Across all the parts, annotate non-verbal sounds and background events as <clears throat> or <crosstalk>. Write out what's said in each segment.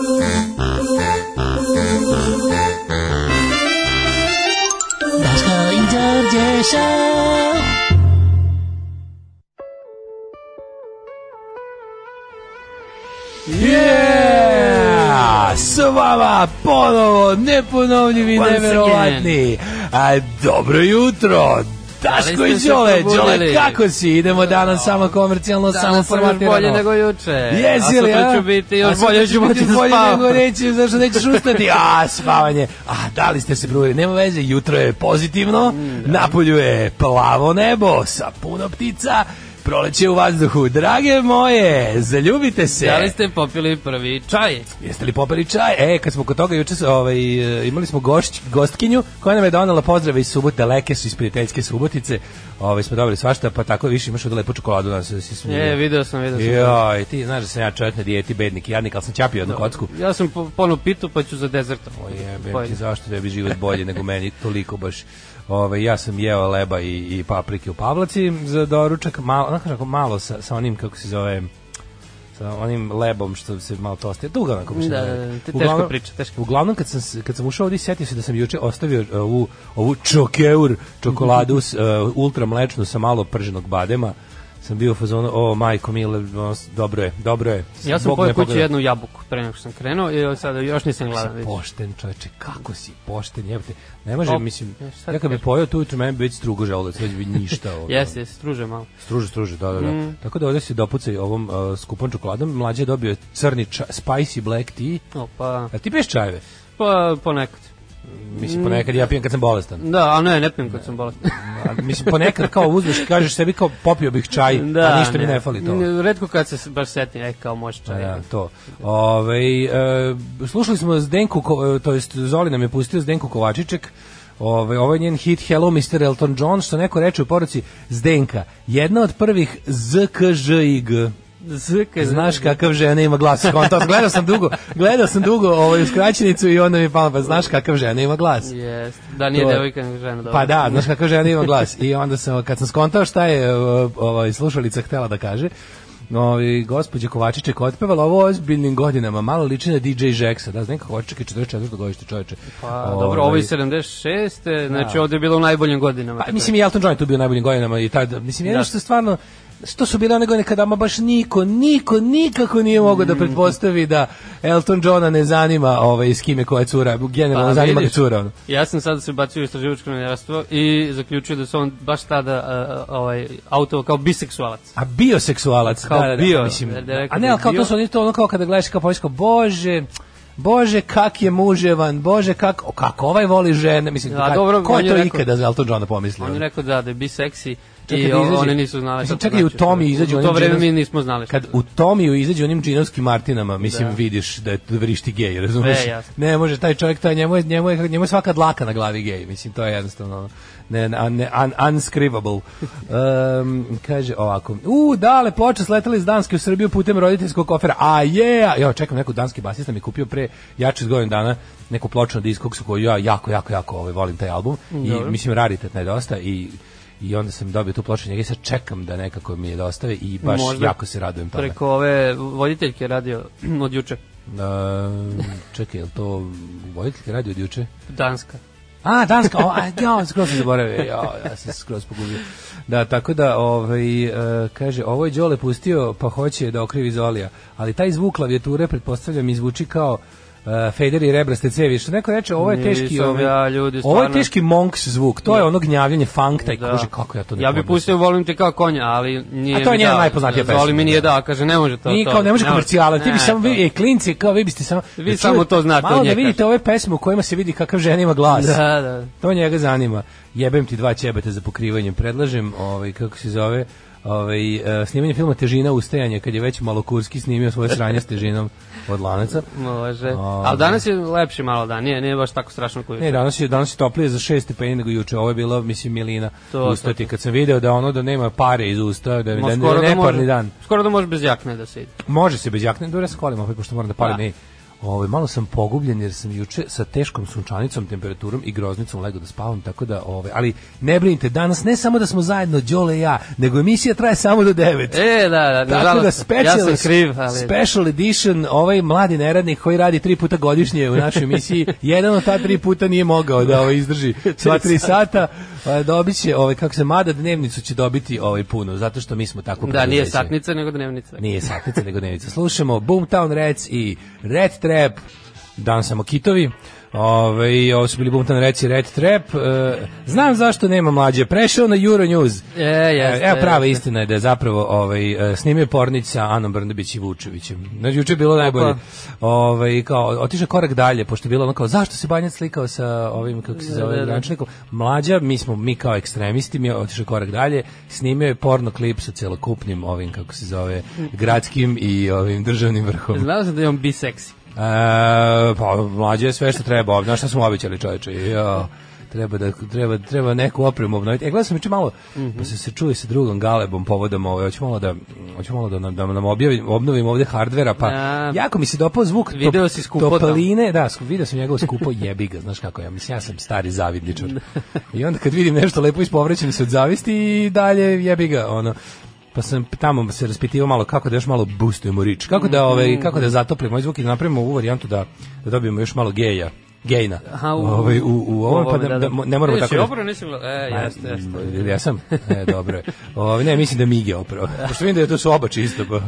I show. Yeah! S vama ponovo neponovljivi, Once neverovatni. A, dobro jutro, Daško Da i Đole? Đole, kako si? Idemo danas samo komercijalno, samo Danas sam još formatirano. bolje nego juče. Jesi a li, sutra a? ću biti A još bolje, ću biti da bolje nego nećeš, zašto nećeš ustati? A, spavanje. A, da li ste se probudili? Nema veze, jutro je pozitivno, Mm, napolju je plavo nebo sa puno ptica, proleće u vazduhu. Drage moje, zaljubite se. Da li ste popili prvi čaj? Jeste li popeli čaj? E, kad smo kod toga juče ovaj, e, imali smo gošć, gostkinju koja nam je donela pozdrave iz Subote, leke su iz prijateljske Subotice. Ovaj smo dobili svašta, pa tako više imaš od lepu čokoladu da se si smije. Je, video sam, video sam. Joj, ti znaš da sam ja čovjek na dijeti, bednik i jadnik, ali sam ćapio jednu kocku. Ja sam po, ponovno pitu, pa ću za dezert. O ti, zašto da bi život bolji nego meni, toliko baš. Ove, ja sam jeo leba i, i paprike u Pavlaci za doručak, malo, onako kako malo sa, sa onim, kako se zove, sa onim lebom što se malo tosti. Dugo onako baš. Da, ne- da, da, te- Uglavnom- teško priča, teško. Uglavnom kad sam se- kad sam ušao ovdje setio se da sam juče ostavio uh, ovu ovu čokeur čokoladu s, uh, ultra mlečnu sa malo prženog badema. Sam bio u fazonu, o majko mile, dobro je, dobro je. Ja sam me kući pogleda. jednu jabuku pre nego što sam krenuo i sada još nisam gladan. si vidiš. pošten, čoveče, kako si pošten, jebote. Ne može, Op, mislim, ja, šta ja kad bi kažeš? pojeo tu jutro, meni bi već strugo želudac, već bi ništa. ono. Jeste, jeste, struže malo. Struže, struže, da, da, da. Mm. Tako da ovdje se dopucaj ovom uh, skupom čokoladom. Mlađe je dobio crni ča, spicy black tea. Opa, A ti piješ čajeve? pa ponekad. Mislim, ponekad ja pijem kad sam bolestan. Da, a ne, ne pijem kad sam bolestan. <laughs> A, mislim, ponekad kao uzmeš i kažeš sebi kao popio bih čaj, a ništa mi ne fali to. Ne, Redko kad se baš setim, e, kao može Da, čaj. da, to. Ove, e, slušali smo Zdenku, e, to jest Zoli nam je pustio Zdenku Kovačiček, Ove, ovo je njen hit Hello Mr. Elton John, što neko reče u poruci Zdenka, jedna od prvih ZKŽIG. Zka, Znaš kakav žena ima glas. Konto, gledao sam dugo, gledao sam dugo ovaj, skraćenicu i onda mi palo, pa znaš kakav žena ima glas. Jest. Da, nije To devojka, nego žena. dobro. Pa da, znaš kakav žena ima glas. I onda sam, kad sam skontao šta je ovaj, slušalica htela da kaže, Ovi, gospođa Kovačiček otpevala ovo ozbiljnim godinama, malo liči na DJ Žeksa, da, znam kako je 44. godište čoveče. Pa, Ovaj, dobro, ovo je 76. Znači, ovdje je bilo u najboljim godinama. Pa, mislim, i Elton John je tu bio u najboljim godinama i tad, mislim, jedno Da. što stvarno, što su bile one godine kada ama baš niko, niko, nikako nije mogao Mm. da pretpostavi da Elton Johna ne zanima ovaj, s kime koja cura, generalno Pa, zanima ga vidiš. cura. Ono. Ja sam sad se bacio u istraživačko novinarstvo i zaključio da se on baš tada a, ovaj, auto kao biseksualac. A bioseksualac, Kao da, da, da, bio, mislim, da, da rekao a da ne, ali kao bio. to su oni to ono kao kada gledaš kao povisko, bože, Bože, kak je muževan, bože, kak, o, kako ovaj voli žene, mislim, A, kak- dobro, ko je to rekao- ikada za Elton Johna pomislio? On je rekao da, da je biseksi Čekaj i da izađe. oni nisu znali. Mislim, čekaj, u znači. Tomi izađu U to vreme mi nismo znali. Kad to- u Tomiju izađe onim džinovskim Martinama, mislim, Da. vidiš da je vrišti gej, razumeš? E, ne može taj čovjek, taj, njemu, je, njemu, je, njemu je svaka dlaka na glavi gej, mislim, to je jednostavno ne, ne, un, unscrivable. Um, kaže ovako, u, dale, ploče sletali iz Danske u Srbiju putem roditeljskog kofera, a je, yeah! čekam, neko danski basista mi kupio pre jače s godinu dana neku ploču na diskoksu koju ja jako, jako, jako ovaj, volim taj album i Dobro. mislim raritetna je dosta i i onda sam dobio tu ploču njega i sad čekam da nekako mi je dostave i baš Možda jako se radujem tome. Preko ove voditeljke radio <clears throat> od juče. Uh, čekaj, je li to voditeljka radio od juče? Danska. A, Danska, o, a, ja, skroz sam zaboravio, ja, ja sam skroz pogubio. Da, tako da, ovaj, e, kaže, ovo je Đole pustio, pa hoće da okrivi Zolija, ali taj zvuk klavijature, pretpostavljam, izvuči kao uh, fader i rebraste cevi, što neko reče, ovo je teški, ovaj, ja, ljudi, ovo je stvarno. teški monks zvuk, to je ono gnjavljanje funk, taj, Da. kože, kako ja to ne Ja bih pustio volim te kao konja, ali nije A to je njena dao. najpoznatija pesma, mi nije da. dao, kaže ne može to. Nije to. kao ne može komercijala, ti bi samo vi, e, klinci, kao vi biste samo Vi da samo to znate Malo od da nje, vidite kaže. ove pesme u kojima se vidi kakav žena ima glas. Da, da. To njega zanima. Jebem ti dva ćebeta za pokrivanjem. Predlažem, ovaj, kako se zove, ovaj, e, snimanje filma Težina ustajanje, kad je već Malokurski snimio svoje sranje s težinom od lanaca. Može. O, Ali danas je lepši malo dan, nije, nije baš tako strašno koji Ne, danas je, danas je toplije za šest stepeni nego juče. Ovo je bilo, mislim, milina To, ustati. Kad sam video da ono da nema pare iz usta, da, da, skoro da da neparni može- dan. Skoro da može bez jakne da se ide. Može se bez jakne, dobro ja se kolim opet, pošto moram da palim. Da. Ne. Ovaj malo sam pogubljen jer sam juče sa teškom sunčanicom, temperaturom i groznicom legao da spavam, tako da ovaj, ali ne brinite, danas ne samo da smo zajedno Đole i ja, nego emisija traje samo do 9. E, da, da, Tako da special, ja sam kriv, ali... special edition, ovaj mladi neradnik koji radi tri puta godišnje u našoj emisiji, <laughs> jedan od ta tri puta nije mogao da ovaj izdrži sva tri sata, a, dobit će, ovaj, kako se mada dnevnicu će dobiti ovaj puno, zato što mi smo tako Da, nije satnica, nego dnevnica. Nije satnica, nego dnevnica. Slušamo Boomtown Rats i Red Trap, dan samo kitovi. Ove, ovo su bili Boomtown Rats i Red Trap. E, znam zašto nema mlađe. Prešao na Euronews. E, jeste. Evo prava jeste. istina je da je zapravo ovaj, e, snimio pornić sa Anom Brnabić i Vučevićem. Znači, juče je bilo najbolje. Ovaj, kao, otišao korak dalje, pošto je bilo ono kao, zašto se Banjac slikao sa ovim, kako se Da, zove, da, da. gradonačelnikom? Mlađa, mi smo, mi kao ekstremisti, mi je otišao korak dalje, snimio je porno klip sa celokupnim ovim, kako se zove, gradskim i ovim državnim vrhom. Znao sam da je on biseksi. E, pa mlađe je sve što treba, ovdje, znaš šta smo obećali čoveče, jo, treba da treba treba neku opremu obnoviti. E gledao sam juče malo, pa se se čuje sa drugom Galebom povodom ove, hoću malo da hoću malo da nam da nam objavim, obnovim ovde hardvera, pa Ja. jako mi se dopao zvuk Video si skupo tamo. topaline, da, video sam njegovo skupo <laughs> jebi ga, znaš kako ja, mislim ja sam stari zavidničar. I onda kad vidim nešto lepo ispovrećem se od zavisti i dalje jebi ga, ono pa sam tamo se raspitivao malo kako da još malo boostujemo rič, kako da ovaj kako da zatoplimo ovaj zvuk i da napravimo ovu varijantu da da dobijemo još malo geja, gejna. Aha, u, ovaj, u, u ovom pa da, da, ne moramo tako. Opro nisi gledao. E, jeste, jeste. Ili ja sam? E, dobro je. Ove, ne, mislim da Mige opravo. <laughs> Pošto vidim da je to su oba čisto. Pa.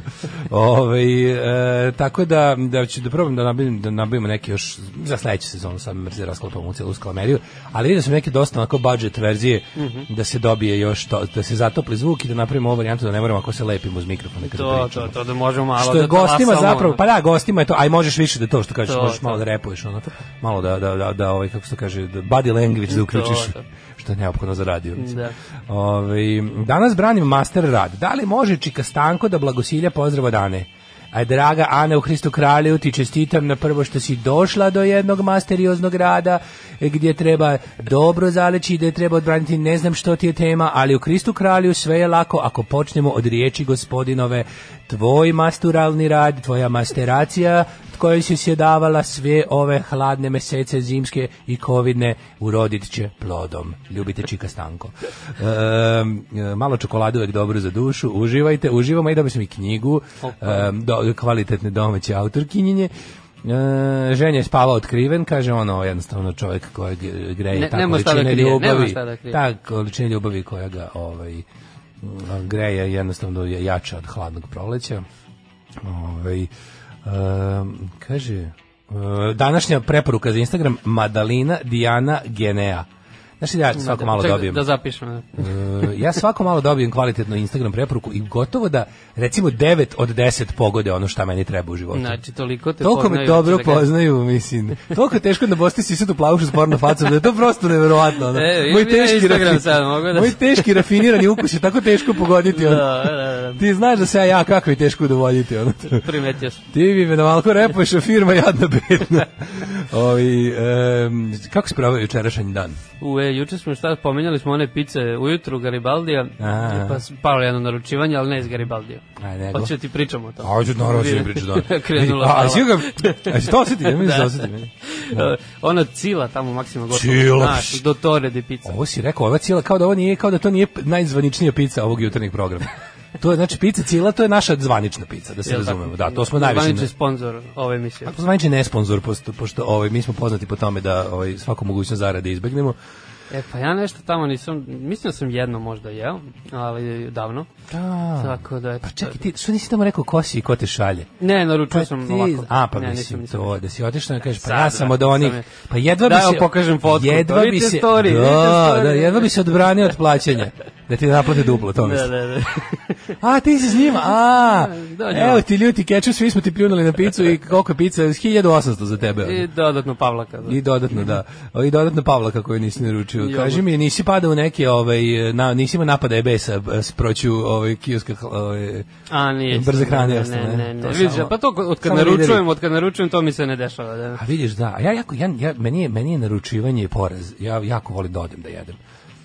Ove, e, tako da, da ću da probam da nabavim, da nabavimo neki još za sledeću sezonu, sad me mrzi rasklapam u celu skalameriju, ali vidio sam neke dosta onako budget verzije Mhm. da se dobije još to, da se zatopli zvuk i da napravimo ovu varijantu da ne moramo ako se lepimo uz mikrofone kada To, pričamo. to, to da možemo malo što je da gostima zapravo, pa da, gostima je to, aj možeš više da to što kažeš, To, možeš to. malo da repuješ, ono, malo da, da, da, da ovaj, kako se to kaže, da body language da uključiš, to. što je neophodno za radio. Da. Ovaj, danas branim master rad. Da li može Čika Stanko da blagosilja pozdrava dane? A draga Ana u Hristu Kralju, ti čestitam na prvo što si došla do jednog masterioznog rada gdje treba dobro zaleći, gdje treba odbraniti ne znam što ti je tema, ali u Hristu Kralju sve je lako ako počnemo od riječi gospodinove. Tvoj masturalni rad, tvoja masteracija kojoj si sjedavala sve ove hladne mesece zimske i covidne urodit će plodom. Ljubite Čika Stanko. E, malo čokolade uvek dobro za dušu. Uživajte, uživamo i dobili smo i knjigu do, kvalitetne domaće autorkinjenje. E, ženja je spavao otkriven, kaže ono jednostavno čovjek kojeg greje Ne- ta da količina krije, nema ljubavi, šta da ta količina ljubavi koja ga ovaj, greje jednostavno je jača od hladnog proleća. Ovaj, em, kaže, e, današnja preporuka za Instagram, Madalina Dijana Genea. Znaš li ja svako malo dobijem? Da zapišem. da. <laughs> E, ja svako malo dobijem kvalitetnu Instagram preporuku i gotovo da recimo 9 od 10 pogode ono šta meni treba u životu. Znači, toliko te Toliko me poznaju, dobro da kažem. poznaju, mislim. Toliko je teško da bosti sisatu plavušu s porno facom, da je to prosto neverovatno. Ono. E, ima ja Instagram rafi- sad, mogu da- moj teški rafinirani ukus je tako teško pogoditi. Ono. Da, da, da. Ti znaš da se ja, ja kako je teško udovoljiti. Ono. Primetio sam. Ti bi me na malko repuješ, a firma jadna bedna. <laughs> Ovi, em, kako se pravio jučerašnji dan? U, juče smo šta, pomenjali smo one pice ujutru Garibaldija, A. pa palo jedno naručivanje, ali ne iz Garibaldija. Aj, nego. Hoću da ti pričamo o tome. A, hoću naravno da priču dan. <laughs> Krenula A, si ga, a si to osjeti? Ja mislim da <laughs> Da. osjeti. meni. E, Ona cila tamo maksima gotovo. Cila. Znaš, do tore de pizza. Ovo si rekao, ova cijela, kao da ovo nije, kao da to nije najzvaničnija pizza ovog jutarnjeg programa. To je, znači, pizza cijela, to je naša zvanična pizza, da se razumemo. Da, to smo najviše... Zvanični sponsor ove emisije. Ako zvanični ne sponsor, pošto, pošto ovaj, mi smo poznati po tome da ovaj, svaku mogućnost zarade izbegnemo. E, pa ja nešto tamo nisam, mislim da sam jedno možda jeo, ali davno. Da. Tako da, Pa čekaj, ti, što nisi tamo rekao ko si i ko te šalje? Ne, naručio sam ti, ovako. a pa ne, mislim nisam, to, nisam. da si otišao da kažeš pa Sad, ja sam da, od onih, pa jedva bi Da, se... pokažem fotku, Jedva to bi se... story, da, da, jedva bi se odbranio od plaćanja. Da ti naplate duplo, to Da, mislim. da, da. <laughs> A, ti si s njima, a, Dođe evo ti ljuti keču, svi smo ti pljunuli na picu i koliko je pica, 1800 za tebe. I dodatno Pavlaka. Da. I dodatno, da. I dodatno Pavlaka koju nisi naručio. Jogurt. Kaži mi, nisi padao u neke, ovaj, na, nisi imao napada EBS-a proću ovaj, kioska, ovaj, A, nije. Brze hrane ne, ne, ne? ne. To Vidiš, samo- pa to od kad naručujem, od kad naručujem, to mi se ne dešava. Da. A vidiš, da, ja, jako, ja, ja, meni, je, meni je naručivanje poraz. Ja jako volim da odem da jedem.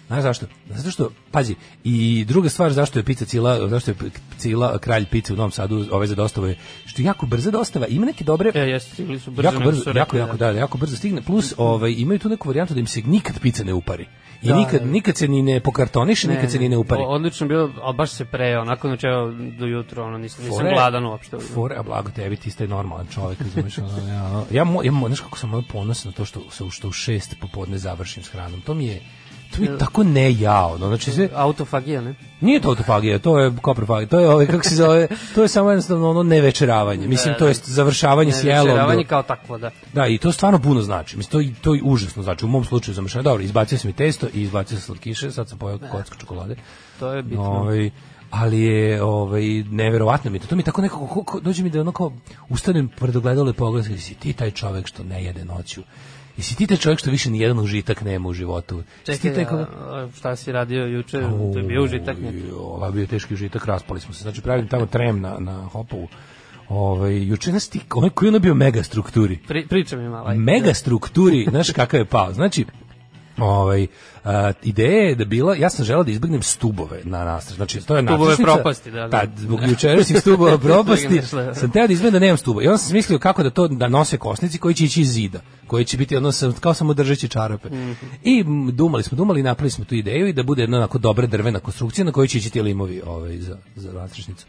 Znaš zašto? Zato što, pazi, i druga stvar zašto je pizza cila, zašto je cila kralj pice u Novom Sadu, ovaj za dostavu je, što je jako brza dostava, ima neke dobre... E, jeste, stigli su brzo. jako brzo, su jako, rekli, jako, da, jako brzo stigne, plus ovaj, imaju tu neku varijantu da im se nikad pica ne upari. I Da, nikad, da. nikad se ni ne pokartoniše, nikad se ni ne upari. Odlično bilo, ali baš se pre, onako znači do jutra, ono, nisam, nisam Fore- gladan uopšte. Fore, a blago tebi, ti ste normalan čovjek, razumiješ, ono, ja, ja, ja, mo, znaš kako sam moj ponosan na to što, što, što u šest popodne završim s hranom, to mi je, to je tako ne ja, ono, znači sve, Autofagija, ne? Nije to autofagija, to je koprofagija, to je ovaj kako se zove, to je samo jednostavno ono nevečeravanje. Mislim Da, to da. je završavanje s jelom. Večeravanje do- kao takvo, da. Da, i to stvarno puno znači. Mislim to i to i užasno znači. U mom slučaju zamršavanje. Dobro, izbacio sam i testo i izbacio sam slatkiše, sad sam pojeo kocku čokolade. To je bitno. Ovaj ali je ovaj neverovatno mi je to. To mi je tako nekako ko- ko- dođe mi da onako ustanem pred ogledalo i pogledam si ti taj čovek što ne jede noću. Jesi ti taj čovjek što više ni jedan užitak nema u životu? Ti Čekaj, taj koga- šta si radio juče? To je bio užitak je bio teški užitak, raspali smo se. Znači, pravili tamo trem na, na Hopovu. Ove, juče nas ti, onaj koji je bio mega strukturi. Pri, priča mi malo. Mega strukturi, znaš kakav je pao. Znači, ovaj a, ideja je da bila ja sam želeo da izbegnem stubove na nastrešnici. Znači to je Stubove nastrešnica- propasti, da, da. Pa zbog jučerašnjih <laughs> stubova propasti sam teo da izbegnem da nemam stubova. I onda sam smislio kako da to da nose kosnici koji će ići iz zida, koji će biti ono sam, kao samo držeći čarape. Mhm. I m, dumali smo, dumali, i napravili smo tu ideju i da bude jedna onako dobra drvena konstrukcija na kojoj će ići ti limovi ovaj, za, za nastrešnicu.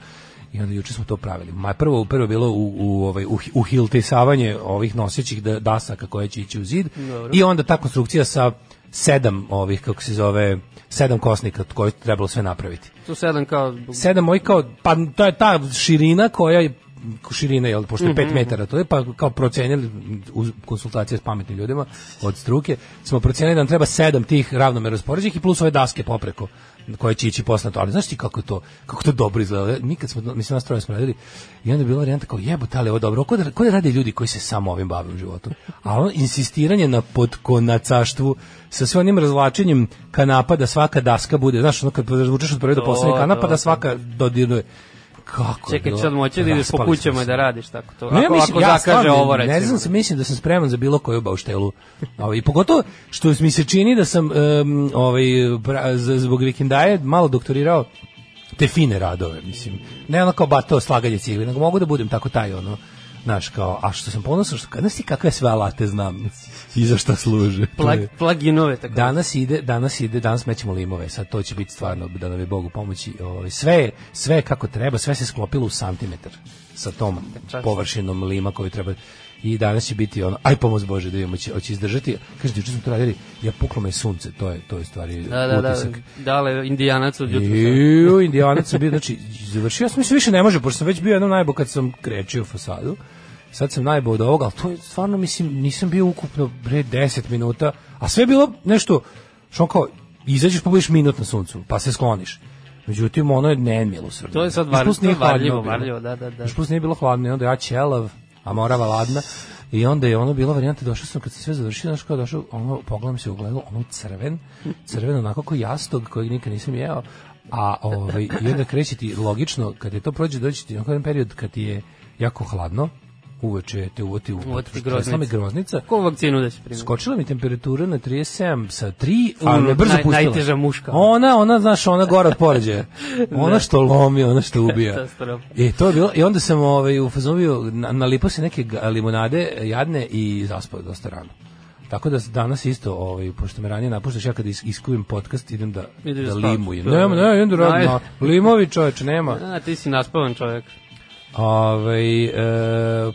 I onda juče smo to pravili. Ma prvo prvo bilo u u ovaj u, u hiltisavanje ovih nosećih da- dasaka koje će ići u zid Dobro. i onda ta konstrukcija sa sedam ovih kako se zove sedam kosnika koje je trebalo sve napraviti. Tu sedam kao... Sedam mojih kao pa to je ta širina koja je širina jel pošto je 5 metara to je pa kao procenili uz konsultacije s pametnim ljudima od struke smo procenili da nam treba sedam tih ravnomerno raspoređenih i plus ove daske popreko koje će ići posle to ali znaš ti kako to kako to dobro izgleda? Nikad smo mislim nas troje smo radili i onda je bila varijanta kao jebote ali ovo dobro. Ko da, ko da rade ljudi koji se samo ovim bave u životu? A ono insistiranje na podkonacaštvu sa sve onim razvlačenjem kanapa da svaka daska bude znaš ono kad razvučeš od prve do poslednje kanapa da svaka dodiruje kako Čekaj, sad moći da ideš po kućama da radiš tako to. No, ja ako, mislim, ako ja zakaže ovo, recimo. Ne znam, se mislim da sam spreman za bilo koju bauštelu. <laughs> Ovaj, I pogotovo što mi se čini da sam um, ovaj, pra- zbog vikendaje malo doktorirao te fine radove, mislim. Ne ono kao bato slaganje cigli, nego mogu da budem tako taj, ono, znaš, kao, a što sam ponosan, što, znaš ti kakve sve alate znam i za šta služe. Plag, plaginove, tako. Danas ide, danas ide, danas mećemo limove, sad to će biti stvarno da nam je Bogu pomoći. Ovaj sve, sve kako treba, sve se sklopilo u santimetar sa tom Čast. površinom lima koju treba i danas će biti ono, aj pomoz Bože da vidimo će, hoće izdržati. Kažete, juče smo to radili, ja puklo me sunce, to je, to je stvari Da, da, da, utisak. dale, indijanac od jutra. Ju, indijanac bio, znači, završio sam, više ne može, pošto sam već bio jednom najbo kad sam krečio fasadu, sad sam najbo od ovoga, ali to je stvarno, mislim, nisam bio ukupno, bre, 10 minuta, a sve je bilo nešto, što kao, izađeš pa budeš minut na suncu, pa se skloniš. Međutim, ono je. To sad var- plus to je hladno varljivo, bilo. varljivo, da, da, da. Još nije bilo hladno, i onda ja ćelav, a morava ladna, i onda je ono bila varijanta, došao sam kad sam sve završio, znaš kao došao, ono, pogledam se u gledalo, ono crven, crven onako kao jastog kojeg nikad nisam jeo, a ovaj, i onda kreće ti logično, kad je to prođe, doći ti onako jedan period kad ti je jako hladno, uveče te uvoti u groznica. groznica. groznica. Ko vakcinu da se primi? Skočila mi temperatura na 37 sa 3, a me brzo naj- pustila. najteža muška. Ona, ona, znaš, ona gora od poređaja. <laughs> Ona što lomi, ona što ubija. <laughs> I to je bilo, i onda sam ovaj, u fazonu bio, na, nalipao se neke limonade jadne i zaspao dosta rano. Tako da danas isto, ovaj, pošto me ranije napuštaš, ja kada is, iskujem podcast, idem da, Ideš da da limujem. Nema, ne, idem da radim. Limovi čoveče, nema. <laughs> A, ti si naspavan čovjek. Ovaj e,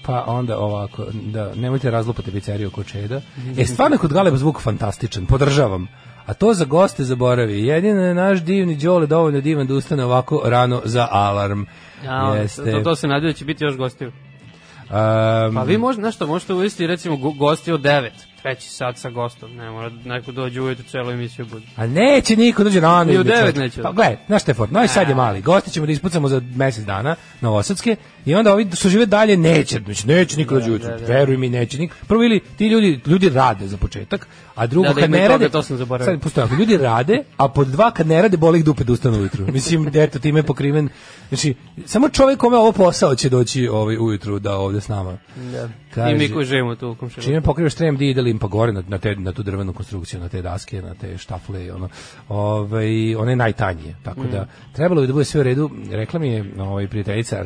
pa onda ovako, da, nemojte razlupati pizzeriju oko čeda. E, stvarno kod Galeba zvuk fantastičan, podržavam. A to za goste zaboravi. Jedino je naš divni Đole dovoljno divan da ustane ovako rano za alarm. Ja, Jeste. to, to se nadaju da će biti još gostiju. Um, Pa vi možete, nešto, možete uvesti recimo go- gosti od 9, treći sat sa gostom, ne mora neko dođe ujutru celu emisiju bude. A neće niko dođe rano. Ni u devet neće. Pa gledaj, znaš šta je for, Novi Sad je mali, gosti ćemo da ispucamo za mesec dana, Novosadske, i onda ovi što žive dalje neće, znači neće niko dođe ujutru, da, da. veruj mi, neće niko. Prvo ili ti ljudi, ljudi rade za početak, a drugo Da, da, kad ne toga, rade, to sam zaboravio. sad postoji, ako ljudi rade, a pod dva kad ne rade, boli ih dupe da ustanu ujutru. Mislim, eto, time pokriven, znači, samo čovjek kome ovo posao će doći ovaj, ujutru da ovde s nama. Da. Kaže- I mi koji živimo tu u komšilu. Čime pokrivaš trem di ide klim pa gore na, na, te, na tu drvenu konstrukciju, na te daske, na te štafle, i ono, ovaj, one najtanjije. Tako da, trebalo bi da bude sve u redu. Rekla mi je ovaj, prijateljica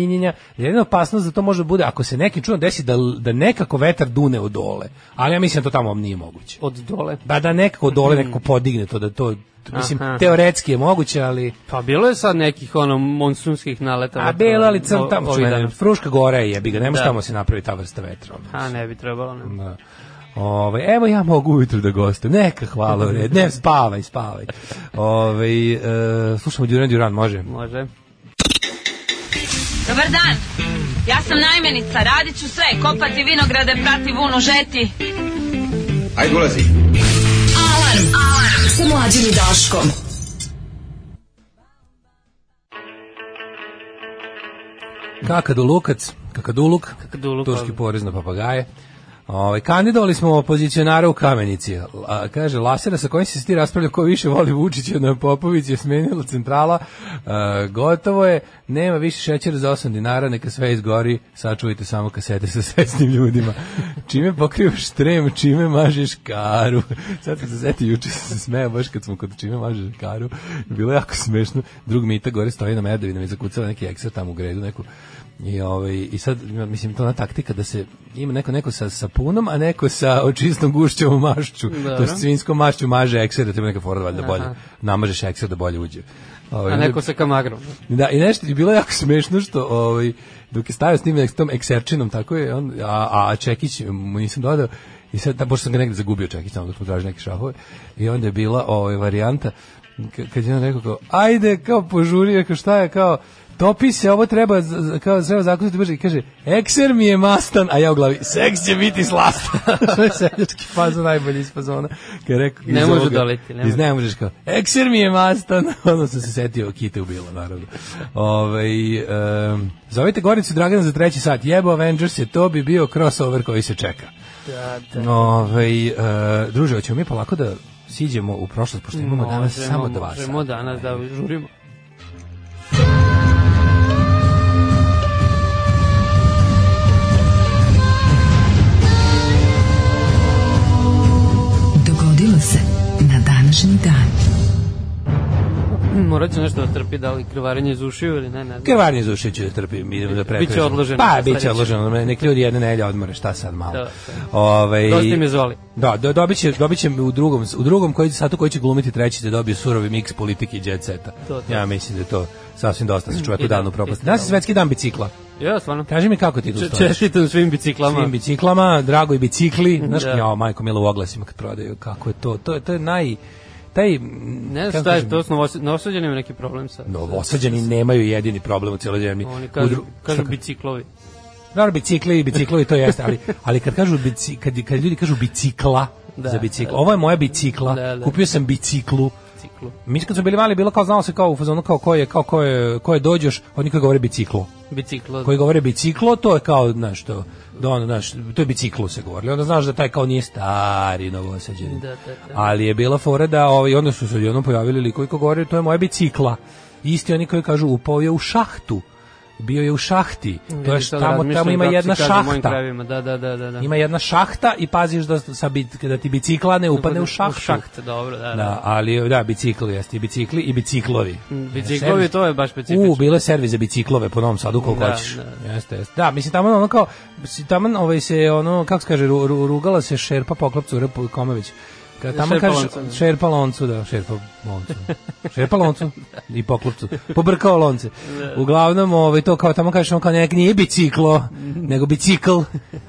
arhitektkinjenja, jedina opasnost da to može da bude ako se neki čuno desi da, da nekako vetar dune od dole. Ali ja mislim da to tamo nije moguće. Od dole. Da, da nekako od dole nekako podigne to, da to Mislim, Aha. teoretski je moguće, ali... Pa bilo je sad nekih ono monsunskih naleta. A bilo, ali crn tamo. Fruška gora je jebi ga, ne može Da. tamo se napravi ta vrsta vetra. ono. A ne bi trebalo. Ne. Da. Ove, evo ja mogu ujutru da gostujem. Neka hvala red. Ne, spavaj, spavaj. <laughs> Ove, e, slušamo Duran Duran, može? Može. Dobar dan. Ja sam najmenica, radit ću sve, kopati vinograde, prati vunu, žeti. Ajde ulazi. Alarm. Alarm. Sa mlađim i Daškom. Kakadulukac, kakaduluk, Kakaduluk, turski ali. porez na papagaje. Ove, kandidovali smo opozicionara u Kamenici. A, kaže, Lasera sa kojim se ti raspravlja ko više voli Vučića na Popović je smenila centrala. A, gotovo je, nema više šećera za 8 dinara, neka sve izgori, sačuvajte samo kasete sa svesnim ljudima. Čime pokrivaš trem, čime mažeš karu. Sad se setio, juče se smeo baš kad smo kod čime mažeš karu. Bilo je jako smešno. Drug Mita gore stoji na medovinama i zakucala neki ekser tamo u gredu, neku I ovaj i sad mislim to na taktika da se ima neko neko sa sapunom, a neko sa očistom gušćovom mašću. Dobro. To je svinskom mašću maže ekser da treba neka fora valjda bolje. Namažeš ekser da bolje uđe. Ovaj, A neko sa kamagrom. da, i nešto je bilo jako smešno što ovaj, dok je stavio s tim tom ekserčinom, tako je, on, a, a Čekić mu nisam dodao, i sad, da, pošto sam ga negde zagubio Čekić, tamo dok smo tražili neke šahove, i onda je bila ovaj, varijanta, kad je on rekao kao, ajde, kao požuri, rekao šta je, kao, topi se, ovo treba, kao treba zakucati brže, kaže, ekser mi je mastan, a ja u glavi, seks će biti slastan. Što <laughs> je seljački fazon najbolji iz fazona. Kad je rekao, Ne može ovoga- doleti, ne iz ne možeš kao, ekser mi je mastan, <laughs> onda sam se setio, kite ubilo, naravno. Ove, um, zovite Goricu Dragana za treći sat, jebo Avengers je, to bi bio crossover koji se čeka. Da, da. Ove, uh, druže, hoćemo mi polako da siđemo u prošlost, pošto imamo danas Možemo, samo dva sata. Možemo danas da žurimo. Današnji dan. Morat će nešto da trpi, da li krvarenje iz ušiju ili ne, ne znam. Krvarnje za uši ću da trpim, idemo da prekrećemo. odloženo Pa, biće odloženo, nek ljudi jedne nelje odmore, šta sad malo. Da, da. Ovaj, Dosta im je zvali. Da, do, dobit će, dobit će u drugom, u drugom koji, satu koji će glumiti treći da dobije surovi miks politike i jet seta. To, to. Ja mislim da je to sasvim dosta se čovjeku I da, danu propasti. Danas je svetski dan bicikla. Ja, stvarno. Kaži mi kako ti tu stojiš? Čestitam svim biciklama. Svim biciklama, drago i bicikli. Znaš, Da. ja, majko milo u oglasima kad prodaju, kako je to, to, je- to je naj, taj, Ne znam šta je, to s novos- novosađanima neki problem sa... Novosađani nemaju jedini problem u cijeloj zemlji. Oni kažu, kažu biciklovi. Naravno, bicikli i biciklovi to jeste, ali, ali kad kažu bici, kad, kad ljudi kažu bicikla Da, za bicikl, da. ovo je moja bicikla, Da, da. kupio sam biciklu, Biciklu. Mi kad smo bili mali bilo kao znalo se kao u fazonu kao ko je kao ko je ko je dođeš, oni koji govore biciklo. Biciklo. Koji govore biciklo, to je kao znaš to. Da ono, znaš, to je biciklo se govori. Onda znaš da taj kao nije stari novosađeni. Da, da, da. Ali je bila fora da ovaj onda su se odjednom pojavili likovi koji govore to je moja bicikla. Isti oni koji kažu upao je u šahtu. Bio je u šahti. To je sad tamo tamo ima jedna šahta. Da, da, da, da. da. Ima jedna šahta i paziš da sa bit, da ti bicikla ne upadne u šahtu. U šaht, dobro, da, da. Da, ali da, bicikli jeste, i bicikli i biciklovi. Biciklovi, to je baš specifično. U, bilo je servis za biciklowe po Novom Sadu koliko Da, hoćeš. da. Jeste, jeste. Da, mislim tamo ono kao tamo ovaj se ono kako se kaže ru, ru- rugala se šerpa poklopcu. Komović. Kad tamo Šerpa kaže loncu, da. šerpa loncu, da, šerpa loncu. šerpa loncu i poklopcu. Pobrkao lonce. Uglavnom, ovaj to kao tamo kažeš on kao nek nije biciklo, nego bicikl.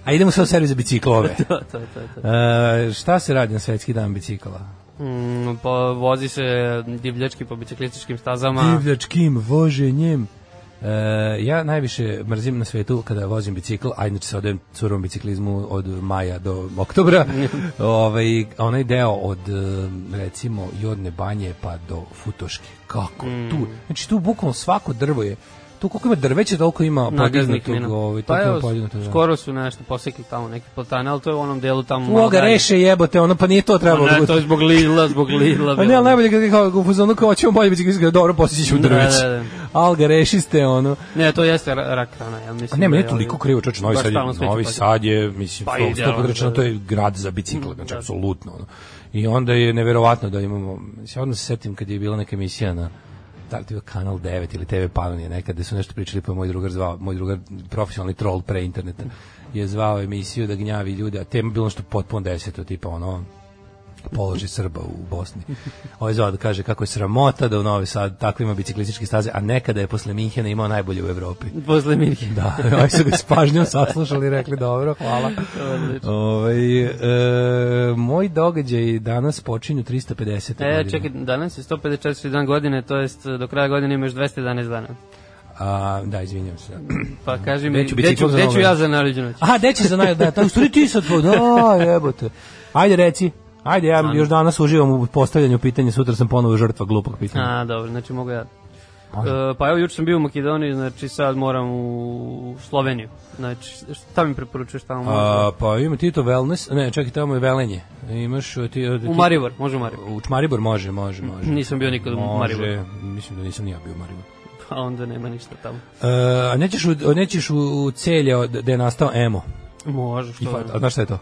A idemo sad u servis za biciklove. <laughs> To, to, to, to. E, šta se radi na svetski dan bicikla? Mm, pa vozi se divljački po biciklističkim stazama. divljačkim voženjem. E, ja najviše mrzim na svetu kada vozim bicikl, a inače se odajem curovom biciklizmu od maja do oktobra. <laughs> ovaj, onaj deo od e, recimo Jodne banje pa do Futoške. Kako tu? Znači tu bukvalno svako drvo je tu koliko ima drveća, toliko ima podignutog, ovaj, Pa evo, podignutog. da. skoro su nešto posekli tamo neki platane, ali to je u onom delu tamo U malo oga dalje. reše jebote, ono, pa nije to trebalo. Da Ne, bude. to je zbog Lidla, zbog Lidla. <laughs> Pa ne, bilo. ali najbolje kad kao u fazonu kao ćemo bolje biti izgleda dobro, poslije ćemo Da, drveće. da, da. Al ga rešiste ono. Ne, to jeste ra- rak rana, ja mislim. A ne, da meni je je toliko krivo, čoč, Novi Sad, je, Novi. Sad je, mislim, Pa pa idealno, sto rečeno, da, to da. je grad za bicikle, znači, da. apsolutno, ono. I onda je neverovatno da imamo, mislim, odmah se setim kad je bila neka emisija na da li bio kanal 9 ili TV Panonije nekad su nešto pričali pa moj drugar zvao, moj drugar profesionalni troll pre interneta je zvao emisiju da gnjavi ljude, a tema bilo nešto potpuno deseto, tipa ono položaj Srba u Bosni. Ovo je zvao da kaže kako je sramota da u Novi Sad tako ima biciklističke staze, a nekada je posle Minhena imao najbolje u Evropi. Posle Mirke. Da, oni su ga s pažnjom saslušali i rekli dobro, hvala. Ovaj e, moj događaj danas počinju 350. E, godine. čekaj, danas je 154. dan godine, to jest do kraja godine imaš 211 dana. A, da, izvinjam se. Pa kaži mi, Gde ću gde ću, biciklom za gde ću Novu ja za naređu noć? Aha, deći za naj... Da, tako stvari ti sad da, jebote. Ajde, reci. Ajde, ja još danas uživam u postavljanju pitanja, sutra sam ponovo žrtva glupog pitanja. A, dobro, znači mogu ja. E, pa evo, juče sam bio u Makedoniji, znači sad moram u Sloveniju. Znači, šta mi preporučuješ tamo? A, pa ima ti to wellness, ne, čekaj, tamo je velenje. Imaš ti... ti u Maribor, može u Maribor. U Maribor može, može, može. Nisam bio nikad u Može, Mariboru. mislim da nisam ni ja bio u Mariboru. Pa onda nema ništa tamo. Uh, a nećeš u, nećeš u, u celje od- gde je nastao emo. Može, I što? fa, a znaš šta je to?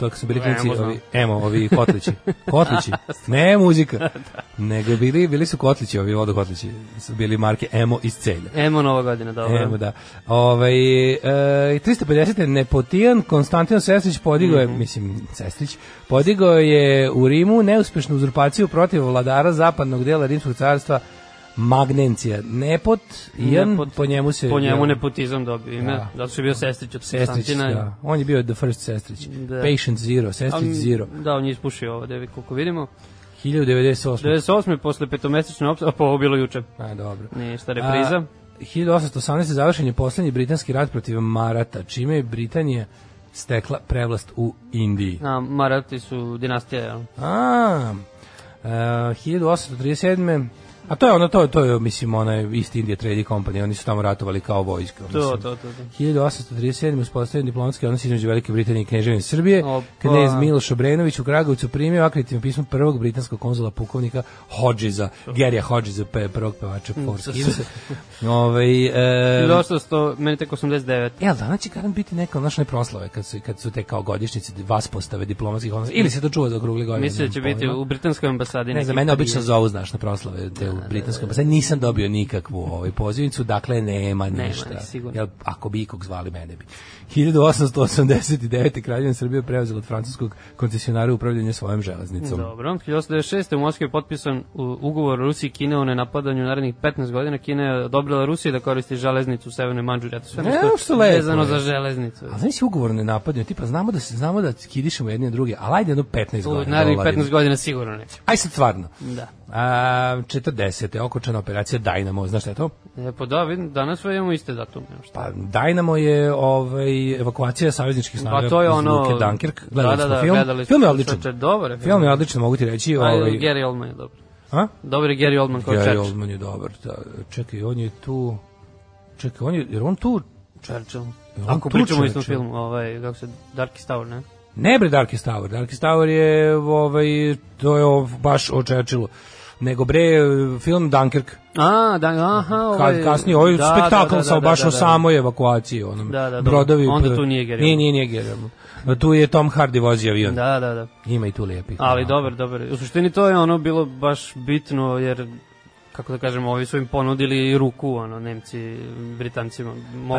To su bili znam. ovi, emo, ovi kotlići. Kotlići. <laughs> Ne muzika. Nego bili, bili su kotlići, ovi vodokotlići. Su bili marke emo iz celja. Emo Nova godina, dobro. Emo, da. Ovaj, e, 350. Nepotijan Konstantin Sestrić podigao je, Mhm. mislim, Sestrić, podigao je u Rimu neuspešnu uzurpaciju protiv vladara zapadnog dela Rimskog carstva Magnencija. Nepot, Ian, Nepot- po njemu se... Po njemu nepotizam dobio ime, Da. zato što je bio sestrić od Sestrić, da. On je bio the first Sestrić. Da. Patient Zero, Sestrić Ali, Zero. Da, on je ispušio ovo, devi, koliko vidimo. 1098. 98. posle petomesečne opcije, a pa ovo bilo juče. A, dobro. Ništa, repriza. A, 1818. završen je poslednji britanski rat protiv Marata, čime je Britanija stekla prevlast u Indiji. A, Marati su dinastija, jel? A, e, 1837. A to je ono, to, to je, mislim, ona East India Trading Company, oni su tamo ratovali kao vojska. To, to, to. to. 1837. uspostavljen diplomatski odnos između Velike Britanije i Kneževine Srbije. Opa. Knez Miloš Obrenović u Kragovicu primio akreditivno pismo prvog britanskog konzula pukovnika Hodgesa, Gerija Hodgesa, pe, prvog pevača Force Hillsa. Ovaj, e, 1800, meni tek 89. Jel, danas će garant biti neka naše proslave kad su, kad su te kao godišnjice vas postave diplomatskih odnosa ili se to čuva za okrugli godine. Mislim da će biti u britanskoj ambasadi. Ne, za mene obično zovu, znaš, na proslave te u britanskom ambasadi. Nisam dobio nikakvu ovaj pozivnicu, dakle nema Nema, ništa. sigurno. Jel, ako bi ikog zvali, mene bi. 1889. Kraljevina Srbije preuzela od francuskog koncesionara upravljanje svojom železnicom. Dobro, 1896. u Moskvi je potpisan ugovor Rusiji i Kine o nenapadanju narednih 15 godina. Kina je odobrila Rusiji da koristi železnicu u Severnoj Manđuri. Eto sve Ne, nešto što vezano za železnicu. A znaš si ugovor ne napadaju, tipa znamo da se znamo da kidišemo jedni na druge, ali ajde jedno 15 U godina. narednih doladimo. 15 godina sigurno neće. Aj sad stvarno. Da. A, 40. okočana operacija Dynamo, znaš šta je to? E, pa da, vidim, danas sve imamo iste datume. Šta? Pa Dynamo je ovaj evakuacija savezničkih snaga Pa to je iz ono... Luke Dunkirk. Gledali da, da, da, film. gledali film je odličan. Čoveče, Dobar je Film je odličan, mogu ti reći. Ovaj... Ovaj, Gary Oldman je dobar. a? Dobar je Gary Oldman kao Gary Churchill. Oldman je dobar. Da, čekaj, on je tu... Čekaj, on je, jer on tu... Churchill. on Ako tu pričamo o istom filmu, ovaj, kako se, Darkest Tower, ne? Ne bre Darkest Tower. Darkest Tower je, ovaj, to je ov- baš o Churchillu. Nego bre, film Dunkirk. A, da, aha, ovaj... Kad kasnije ovaj da, spektakl da, da, sa da, baš da, o da. samoj evakuaciji, onom Da, da, da. brodovi. Onda tu nije Gary Nije, nije, nije Oldman. Tu je Tom Hardy vozi avion. Da, da, da. Ima i tu lijepih. Ali Da. dobar, dobar. U suštini to je ono bilo baš bitno jer kako da kažemo, ovi su im ponudili ruku, ono, Nemci, Britancima.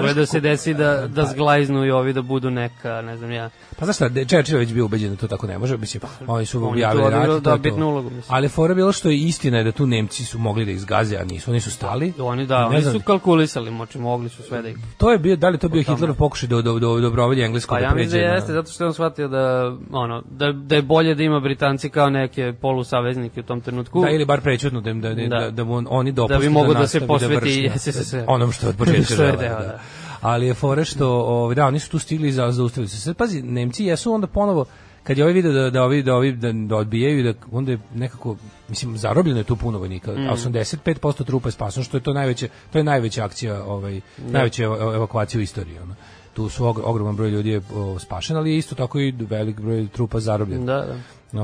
Je da se desi da, da zglajznu i ovi da budu neka, ne znam ja. Pa znaš šta, Churchill je već bio ubeđen da to tako ne može, mislim, oni su objavili rat da, bitnu ulogu, mislim. Ali fora bilo što je istina je da tu Nemci su mogli da izgaze, a nisu, oni su stali. Oni da, Ne oni znam, su kalkulisali, moći mogli su sve da ih... To je bio, da li to bio Hitlerov pokušaj da do, do, dobrovolje engleskog Pa da ja pređe mislim da jeste, zato što je on shvatio da, ono, da, da je bolje da ima Britanci kao neke polusaveznike u tom trenutku. Da, ili bar prećutno da, im- da, da, Da. da, da mu oni dopuste Da bi mogao da se nastavi posveti vrši <laughs> na- SSSR. onom što od početka je želeo, deo, da. da. Ali je fore što, ovaj, da, oni su tu stigli i za, zaustavili su se. Pazi, Nemci jesu onda ponovo, kad je ovaj video da, da ovi, da ovi da, da odbijaju, da, onda je nekako, mislim, zarobljeno je tu puno vojnika, Mm. a 85% trupa je spasano, što je to najveća, to je najveća akcija, ovaj, najveća evo- evakuacija u istoriji, ono. Tu su og- ogroman broj ljudi je o, spašen, ali je isto tako i velik broj trupa zarobljen. Da, da. No,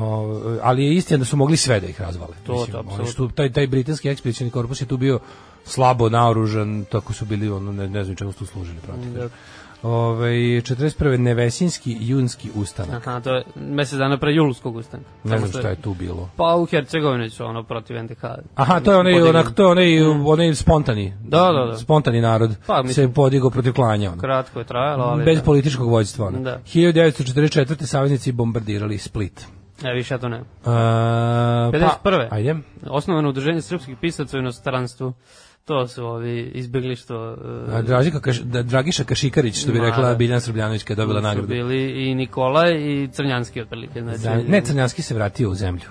ali je istina da su mogli sve da ih razvale. To, Mislim, to, oni su, taj, taj britanski ekspedicijni korpus je tu bio slabo naoružan, tako su bili, ono, ne, ne znam čemu su tu služili protiv. Da. Ove, 41. Nevesinski junski ustanak. Aha, to je mesec dana pre julskog ustanka. Ne znam šta je tu bilo. Pa u Hercegovini su ono protiv NDH. Aha, to je onaj, onak, to je onaj, onaj spontani. Da, da, da. Spontani narod Pa, mislim- se podigao protiv klanja. Ono. Kratko je trajalo, ali... Bez da. političkog vođstva. Ono. Da. 1944. saveznici bombardirali Split. E, više ja to ne. Uh, pa, 51.. ajde. Osnovano udruženje srpskih pisaca u inostranstvu. To su ovi izbjegli što... uh, A Dražika Kaš, da, Dragiša Kašikarić, što bi rekla. Biljana Srbljanović kada je dobila nagradu. bili i Nikolaj i Crnjanski otprilike. Znači, Ne, Crnjanski se vratio u zemlju.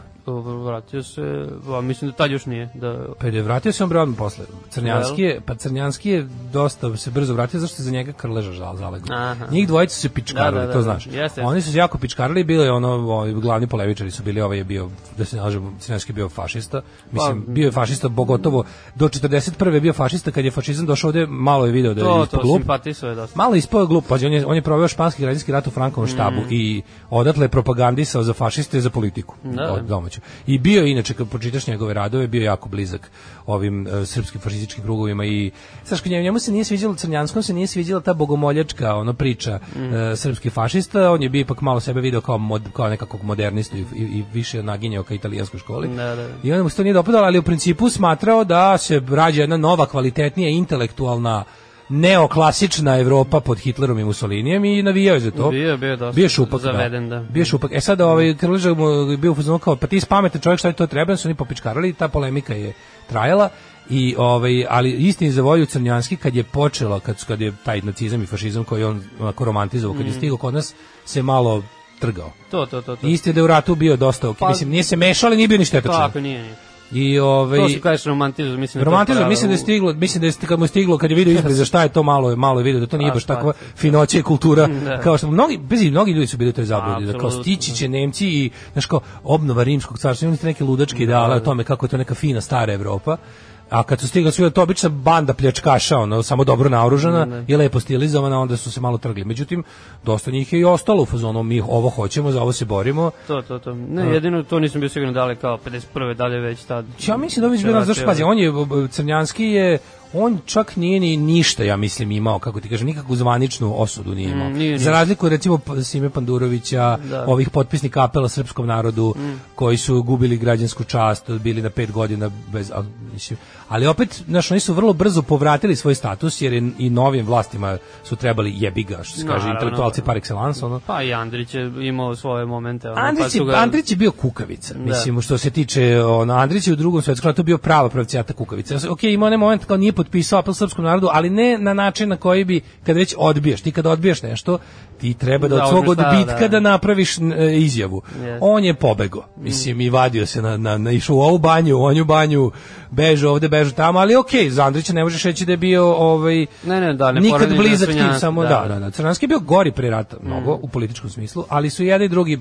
Vratio se, a, mislim da tad još nije. Da, Pa je vratio se on bre odmah posle. Crnjanski je, pa Crnjanski je dosta se brzo vratio zašto za njega Krleža žal zalegao. Aha. Njih dvojica su se pičkarali, Da, da, da, to da. znaš. Jeste, jeste. Oni su se jako pičkarali, bili ono, ovi glavni polevičari su bili, ovaj je bio, da se nažemo, Crnjanski je bio fašista. Mislim, Pa, bio je fašista, pogotovo do 41. je bio fašista, kad je fašizam došao ovde, malo je video da je to, ispod to glup. dosta. Malo je glup, pađe, on je, on je proveo španski građanski rat u Frankovom štabu i odatle je propagandisao za fašiste i za politiku Da. od domaću. I bio je, inače, kad pročitaš njegove radove, bio jako blizak ovim e, srpskim fašističkim krugovima i znaš, njemu, njemu se nije sviđalo Crnjanskom, se nije sviđala ta bogomoljačka ono priča e, srpskih fašista, on je bio ipak malo sebe video kao, mod, kao nekakvog modernistu i, i, i više naginjao ka italijanskoj školi. Da, da. I onda mu se to nije dopadalo, ali u principu smatrao da se rađa jedna nova, kvalitetnija, intelektualna neoklasična Evropa pod Hitlerom i Mussolinijem i navijao je za to. Bio bio dosta Bio šupak, zaveden, da. Bio je šupak. E sad ovaj Krleža mu bio u kao pa ti si pametan čovjek šta je to treba, onda su oni popičkarali i ta polemika je trajala. I ovaj ali istini za volju Crnjanski kad je počelo kad kad je taj nacizam i fašizam koji on onako romantizovao kad je stigao kod nas se malo trgao. To, to, to. to. Isti da je u ratu bio dosta, ok. Pa- mislim nije se mešao, ali nije bio ni štetočan. Tako, nije, nije. I ovaj To su kažeš romantizam, mislim da je to Romantizam, mislim da je stiglo, mislim da je kad mu je stiglo kad je video izbliza <laughs> šta je to malo, malo je video da to nije Pa, baš takva će. finoća i kultura <laughs> Da. kao što mnogi bez mnogi ljudi su bili u toj zabludi da kao Apsolutno. stići će Nemci i znaš kao obnova rimskog carstva, imali ste neke ludačke ideale o tome kako je to neka fina stara Evropa. A kad su stigli su to obična banda pljačkaša, ono, samo dobro naoružana i lepo stilizovana, onda su se malo trgli. Međutim, dosta njih je i ostalo u fazonu, mi ovo hoćemo, za ovo se borimo. To, to, to. Ne, jedino to nisam bio siguran da li kao 51. da li je već tad. Ja mislim da bilo, vratio. zašto pazi, on je, Crnjanski je, on čak nije ni ništa, ja mislim, imao, kako ti kažem, nikakvu zvaničnu osudu nije imao. Mm, nije, Za razliku, recimo, Sime Pandurovića, Da. Mm. ovih potpisnika apela srpskom narodu, koji su gubili građansku čast, bili na pet godina bez, mislim, ali opet, znaš, oni su vrlo brzo povratili svoj status, jer je i novim vlastima su trebali jebiga, što se kaže, intelektualci par excellence, ono. Pa i Andrić je imao svoje momente. Ono, pa Andrić, je, ga, Andrić je bio kukavica, mislim, što se tiče, ono, Andrić je u drugom svetskom ratu bio prava pravcijata kukavica. Ok, ima onaj moment kao nije potpisao apel srpskom narodu, ali ne na način na koji bi, kad već odbiješ, ti kad odbiješ nešto, ti treba da Da, od svog da, odbitka da, da. napraviš e, izjavu. Yes. On je pobego, mislim, i vadio se na, na, na išao u ovu banju, u onju banju, bežu ovde, bežu tamo, ali ok, za Andrića ne možeš reći da je bio ovaj, Ne, ne, da, ne nikad blizak tim, samo da, da. Mm. da, da. Crnjanski je bio gori pre rata, mnogo, u političkom smislu, ali su jedan i drugi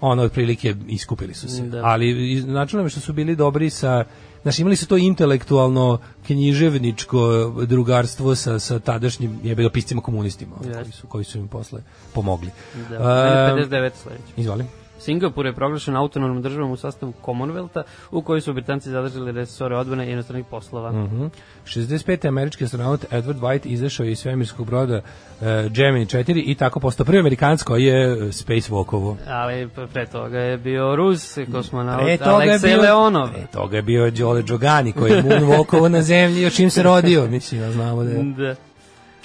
ono otprilike iskupili su se. Da. Ali načelno je što su bili dobri sa Znači imali su to intelektualno književničko drugarstvo sa, sa tadašnjim jebe piscima komunistima Jeste. koji, su, koji su im posle pomogli. Da, Ehm, meni 59 sledeće. Izvolim. Singapur je proglašen autonomnom državom u sastavu Commonwealtha, u kojoj su Britanci zadržali resore odbrane i inostranih poslova. Mhm. 65. američki astronaut Edward White izašao iz svemirskog broda uh, Gemini 4 i tako postao prvi Amerikanac koji je uh, spacewalkovo. Ali pre toga je bio Rus, kosmonaut Pre toga je Aleksej bio, Leonov. Pre toga je bio Đole Đogani koji je moonwalkovo na zemlji još čim se rodio. Mislim, ja znamo da je. Da.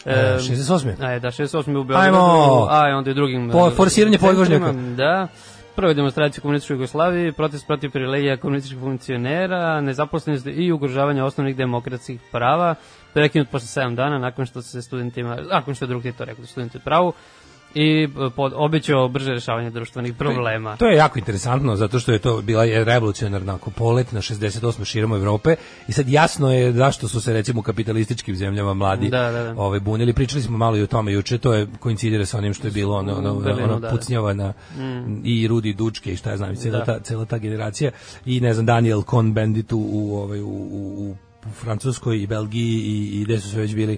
E, Em, 68. Aj, da, 68. u Beogradu. Ajmo. A, onda i drugim... Po- e, forsiranje podvožnjaka. Da. Prve demonstracije u komunističkoj Jugoslaviji, protest protiv privilegija komunističkih funkcionera, nezaposlenost i ugrožavanje osnovnih demokratskih prava, prekinut posle 7 dana nakon što se studentima, nakon što je drug Tito rekao da studenti pravu, i e, pod, obećao brže rešavanje društvenih problema. To je jako interesantno zato što je to bila je revolucionarna polet na 68 širom Evrope i sad jasno je zašto su se recimo u kapitalističkim zemljama mladi Da, da, da. ovaj bunili. Pričali smo malo i o tome juče, to je koincidira sa onim što je bilo ono ono, U Berlinu, ono da. pucnjava na i Rudi Dučke i šta ja znam, cela Da. ta cela ta generacija i ne znam Daniel Cohn-Bendit u u ovaj u, u, u Francuskoj i Belgiji i, i gde su sve već bili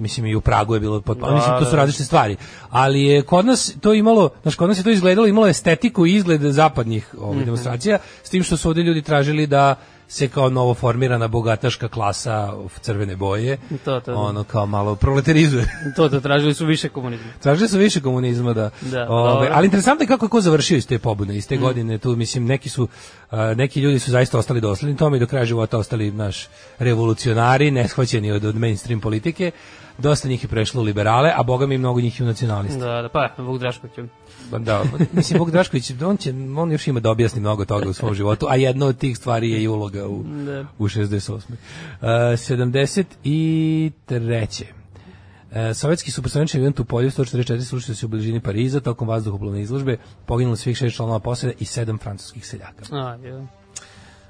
mislim i u Pragu je bilo potpuno, Da, mislim to su da. različite stvari, ali je kod nas to imalo, znači kod nas je to izgledalo, imalo estetiku i izgled zapadnih ovih demonstracija, s tim što su ovdje ljudi tražili da se kao novo formirana bogataška klasa u crvene boje, To, to. ono kao malo proletarizuje. <laughs> To, to, tražili su više komunizma. Tražili su više komunizma da. Da, Ove, ali interesantno je kako je ko završio iz te pobune, iz te godine. Tu mislim neki su a, neki ljudi su zaista ostali dosledni tome i do kraja života ostali naš revolucionari, neshvaćeni od, od mainstream politike. Dosta njih je prešlo u liberale, a boga mi mnogo njih i u nacionaliste. Da, da, pa, Vuk Drašković. Da, mislim Bog Drašković, on će on još ima da objasni mnogo toga u svom životu, a jedna od tih stvari je i uloga u Da. u 68. Uh, 73. E, sovjetski supersonični avion Tupolev 144 slušao se u bližini Pariza tokom vazduhoplovne izložbe, poginulo svih šest članova posade i sedam francuskih seljaka. A, je.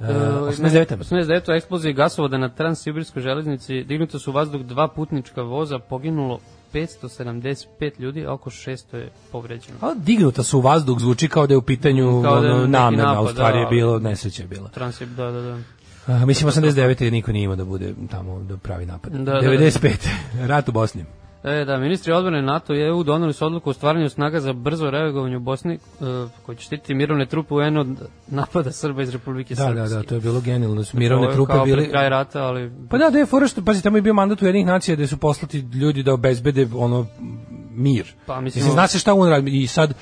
E, 89. 89. eksploziji gasovoda na Transsibirskoj železnici dignuto su u vazduh dva putnička voza, poginulo 575 ljudi, a oko 600 je povređeno. A dignuta su u vazduh, zvuči kao da je u pitanju Kao da je namerna, a u napad, stvari je da. bilo, nesreća je bila. Transib, da, da, da. A, mislim 89. je niko nije imao da bude tamo da pravi napad. Da, da, da. 95. <laughs> rat u Bosni. E, da, ministri odbrane NATO i EU doneli su odluku o stvaranju snaga za brzo reagovanje u Bosni, e, koji će štititi mirovne trupe UN od napada Srba iz Republike Da, Srpske. da, da, to je bilo genijalno. Su mirovne je trupe kao bili... kraj rata, ali... Pa da, da je fora što, pazi, tamo je bio mandat Ujedinjenih nacija gde su poslati ljudi da obezbede ono mir. Pa, mislim, Mislim, zna se šta on radi i sad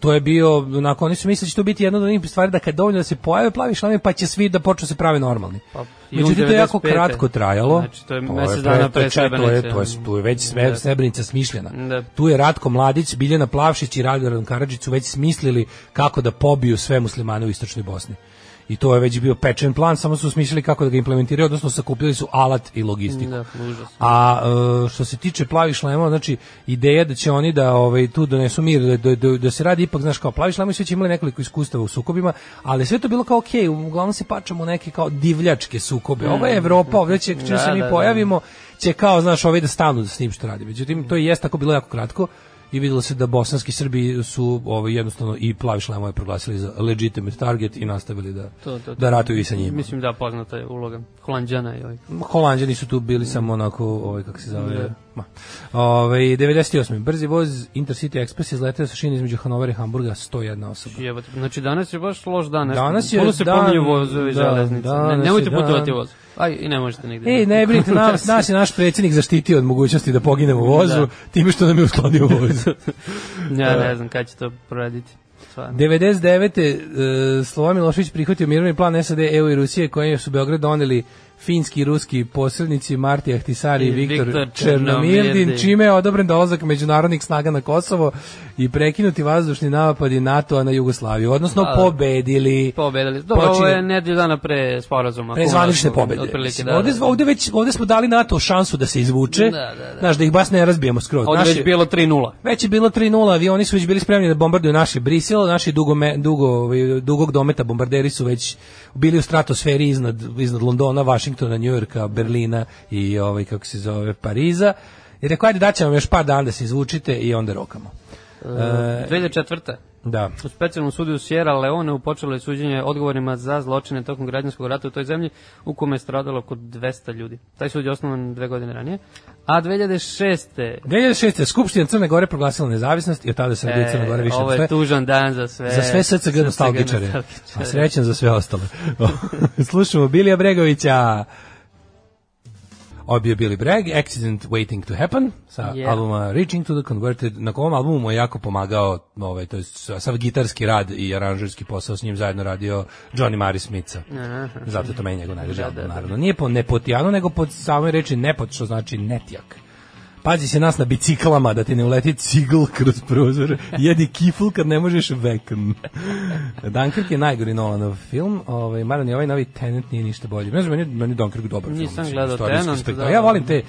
to je bio, onako, oni su mislili da će to biti jedna od onih stvari da kad dovoljno da se pojave plavi šlame, pa će svi da počnu da se prave normalni. Pa, Međutim, to je jako 95.. kratko trajalo. Znači, to je mesec dana pre čet- to je- Srebrenice. To je, tu je već sve, Da. Srebrenica smišljena. Da. Tu je Ratko Mladić, Biljana Plavšić i Radovan Karadžić su već smislili kako da pobiju sve muslimane u istočnoj Bosni. I to je već bio pečen plan, samo su smislili kako da ga implementiraju, odnosno sakupili su alat i logistiku. Da. A e, što se tiče plavih šlemova, znači ideja da će oni da ovaj tu donesu mir, da, da, da, da se radi ipak znaš kao plavi šlemovi su već imali nekoliko iskustava u sukobima, ali sve to bilo kao okej, uglavnom se pačamo neke kao divljačke sukobe. Ovo je Evropa, ovdje će čim Da, se mi da, da. pojavimo, će kao znaš ovaj da stanu s njim što radi. Međutim to je jest tako bilo jako kratko i videlo se da bosanski Srbi su ovaj jednostavno i plavi šlemove proglasili za legitimate target i nastavili da To, to, to. da ratuju i sa njima. Mislim da poznata je uloga Holandjana i ovih. Holanđani su tu bili samo onako, ovaj kako se zove, ma. Ovaj 98. Brzi voz Intercity Express izleteo sa šine između Hanovera i Hamburga 101 osoba. Jebote, znači danas je baš loš dan. Danas je Puno se dan- pominju vozovi da, železnice. Ne, nemojte putovati voz. Aj, i ne možete nigde. Ej, ne brinite, <laughs> nas, nas je naš predsjednik zaštitio od mogućnosti da poginemo u vozu, Da. time što nam je uskladio voz. Ja ne znam kad će to proraditi. Stvarno. 99. Uh, Slovan Milošević prihvatio mirovni plan SAD, EU i Rusije koje su Beograd doneli finski i ruski posrednici Marti Ahtisari i I Viktor, Černomirdin. čime je odobren dolazak međunarodnih snaga na Kosovo i prekinuti vazdušni napadi NATO-a na Jugoslaviju, odnosno Da. pobedili. Pobedili. Dobro, ovo Počinje- je nedelju dana pre sporazuma. Pre zvanične pobede. Otprilike, da, ovde, da. ovde, već, ovde smo dali NATO šansu da se izvuče, Da, da, da. znaš, da ih baš ne razbijemo skroz. Ovde Naši- već bilo 3-0. Već je bilo 3:0, avioni su već bili spremni da bombarduju naši Brisel, naši dugo dugo ovaj, dugog dometa bombarderi su već bili u stratosferi iznad iznad Londona, Vašingtona, Njujorka, Berlina i ovaj kako se zove Pariza. I rekao ajde daćemo vam još par dana da se izvučite i onda rokamo. E, 2004. Da. U specijalnom sudu u Sierra Leone počelo je suđenje odgovorima za zločine tokom građanskog rata u toj zemlji, u kome je stradalo oko 200 ljudi. Taj sud je osnovan dve godine ranije. A 2006. 2006. Skupština Crne Gore proglasila nezavisnost i od tada se radi Crna Gora više E, ovo od sve. je tužan dan za sve. Za sve SCG nostalgičare. A srećan za sve ostale. <laughs> Slušamo Bilija Bregovića. Ovo je bio Billy Bragg, Accident Waiting to Happen, sa Yeah. albuma Reaching to the Converted. Na ovom albumu mu je jako pomagao, ovaj, to je sav gitarski rad i aranžerski posao s njim zajedno radio Johnny Mari Smitha. Zato je to meni njegov najdraži album, naravno. Nije po nepotijanu, nego pod samoj reči nepot, što znači netjak. Pazi se nas na biciklama da ti ne uleti cigl kroz prozor, jedi kifl kad ne možeš vekn. Dunkirk je najgori Nolanov film, ovaj, mada ni ovaj novi Tenet nije ništa bolji. Ne znam, meni, meni Dunkirk dobar film. Nisam gledao Tenet, spektakl. da, Ja da. volim te,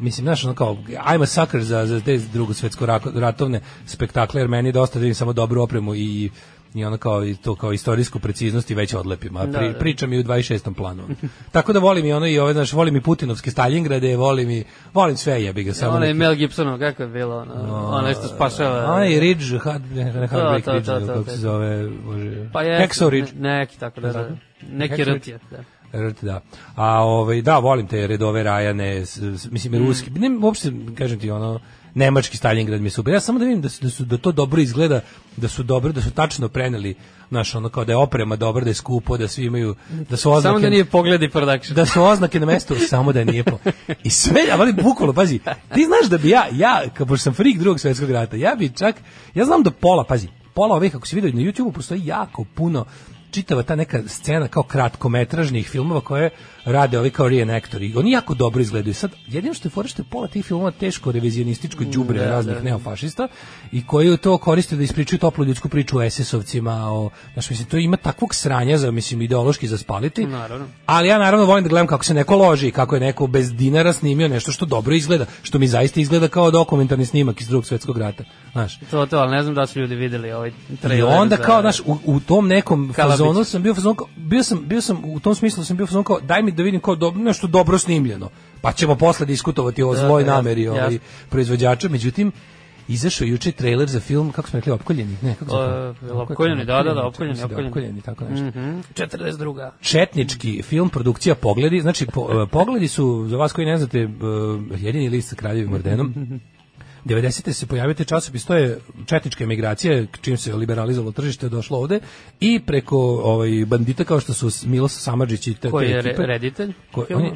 mislim, znaš, ono kao, I'm a sucker za, za te drugo svetsko rako- ratovne spektakle, jer meni je dosta da vidim samo dobru opremu i i ono kao i to kao istorijsku preciznost i već odlepim, a pri, Da, da. pričam i u 26. planu. Tako da volim i ono i ove, znaš, volim i Putinovske Stalingrade, volim i volim sve jebi ga samo. Ono je Mel Gibsonov, kako je bilo, ono, ono što spašava. Onaj Ridge, had, ne, ne, To, Heartbreak to, Ridge, to, to, kako to. se zove, bože, Pa je, Hacksaw Ridge. neki tako da, da. Neki Hacksaw rt je, da. Rt, da. A ovaj da, volim te redove Rajane, mislim i ruski. Ne, uopšte kažem ti ono nemački Stalingrad mi je super. Ja samo da vidim da su, da su da to dobro izgleda, da su dobro, da su tačno preneli naš ono kao da je oprema dobra, da je skupo, da svi imaju da su oznake Samo da nije pogledi production. da su oznake na mestu, samo da nije po. I sve, ali bukvalno, pazi, ti znaš da bi ja, ja, kao pošto sam frik drugog svetskog rata, ja bi čak, ja znam da pola, pazi, pola ovih, ako se vidio na YouTubeu, postoji jako puno čitava ta neka scena kao kratkometražnih filmova koje rade ovi kao reenactori. Oni jako dobro izgledaju. Sad, jedino što je fora što je pola tih filmova teško revizionističko đubre da, raznih da. neofašista i koji to koriste da ispričaju toplu ljudsku priču o SS-ovcima, o, znaš, mislim, to ima takvog sranja za, mislim, ideološki za spaliti. Naravno. Ali ja naravno volim da gledam kako se neko loži, kako je neko bez dinara snimio nešto što dobro izgleda, što mi zaista izgleda kao dokumentarni snimak iz drugog svetskog rata. Znaš. To, to, ali ne znam da su ljudi videli ovaj I trailer. onda za- kao, znaš, u, u tom nekom. Fazonu sam bio fazon, bio sam, bio sam, u tom smislu sam bio fazon kao, daj mi da vidim kao dobro, nešto dobro snimljeno, pa ćemo posle diskutovati o Da, zloj jasno, nameri ovaj, proizvođača, međutim, izašao juče trailer za film, kako smo rekli, opkoljeni, ne, kako se jel opkoljeni, da, da, da, opkoljeni, da opkoljeni. opkoljeni, tako nešto. Mhm. 42. četnički film, produkcija Pogledi, znači po, e, Pogledi su, za vas koji ne znate, e, jedini list sa kraljevim ordenom, <laughs> 90. se pojavio taj časopis, to je četnička emigracija, čim se liberalizovalo tržište, došlo ovde, i preko ovaj, bandita kao što su Milos Samadžić i te, Koji je ekipe, reditelj Ko, on, je,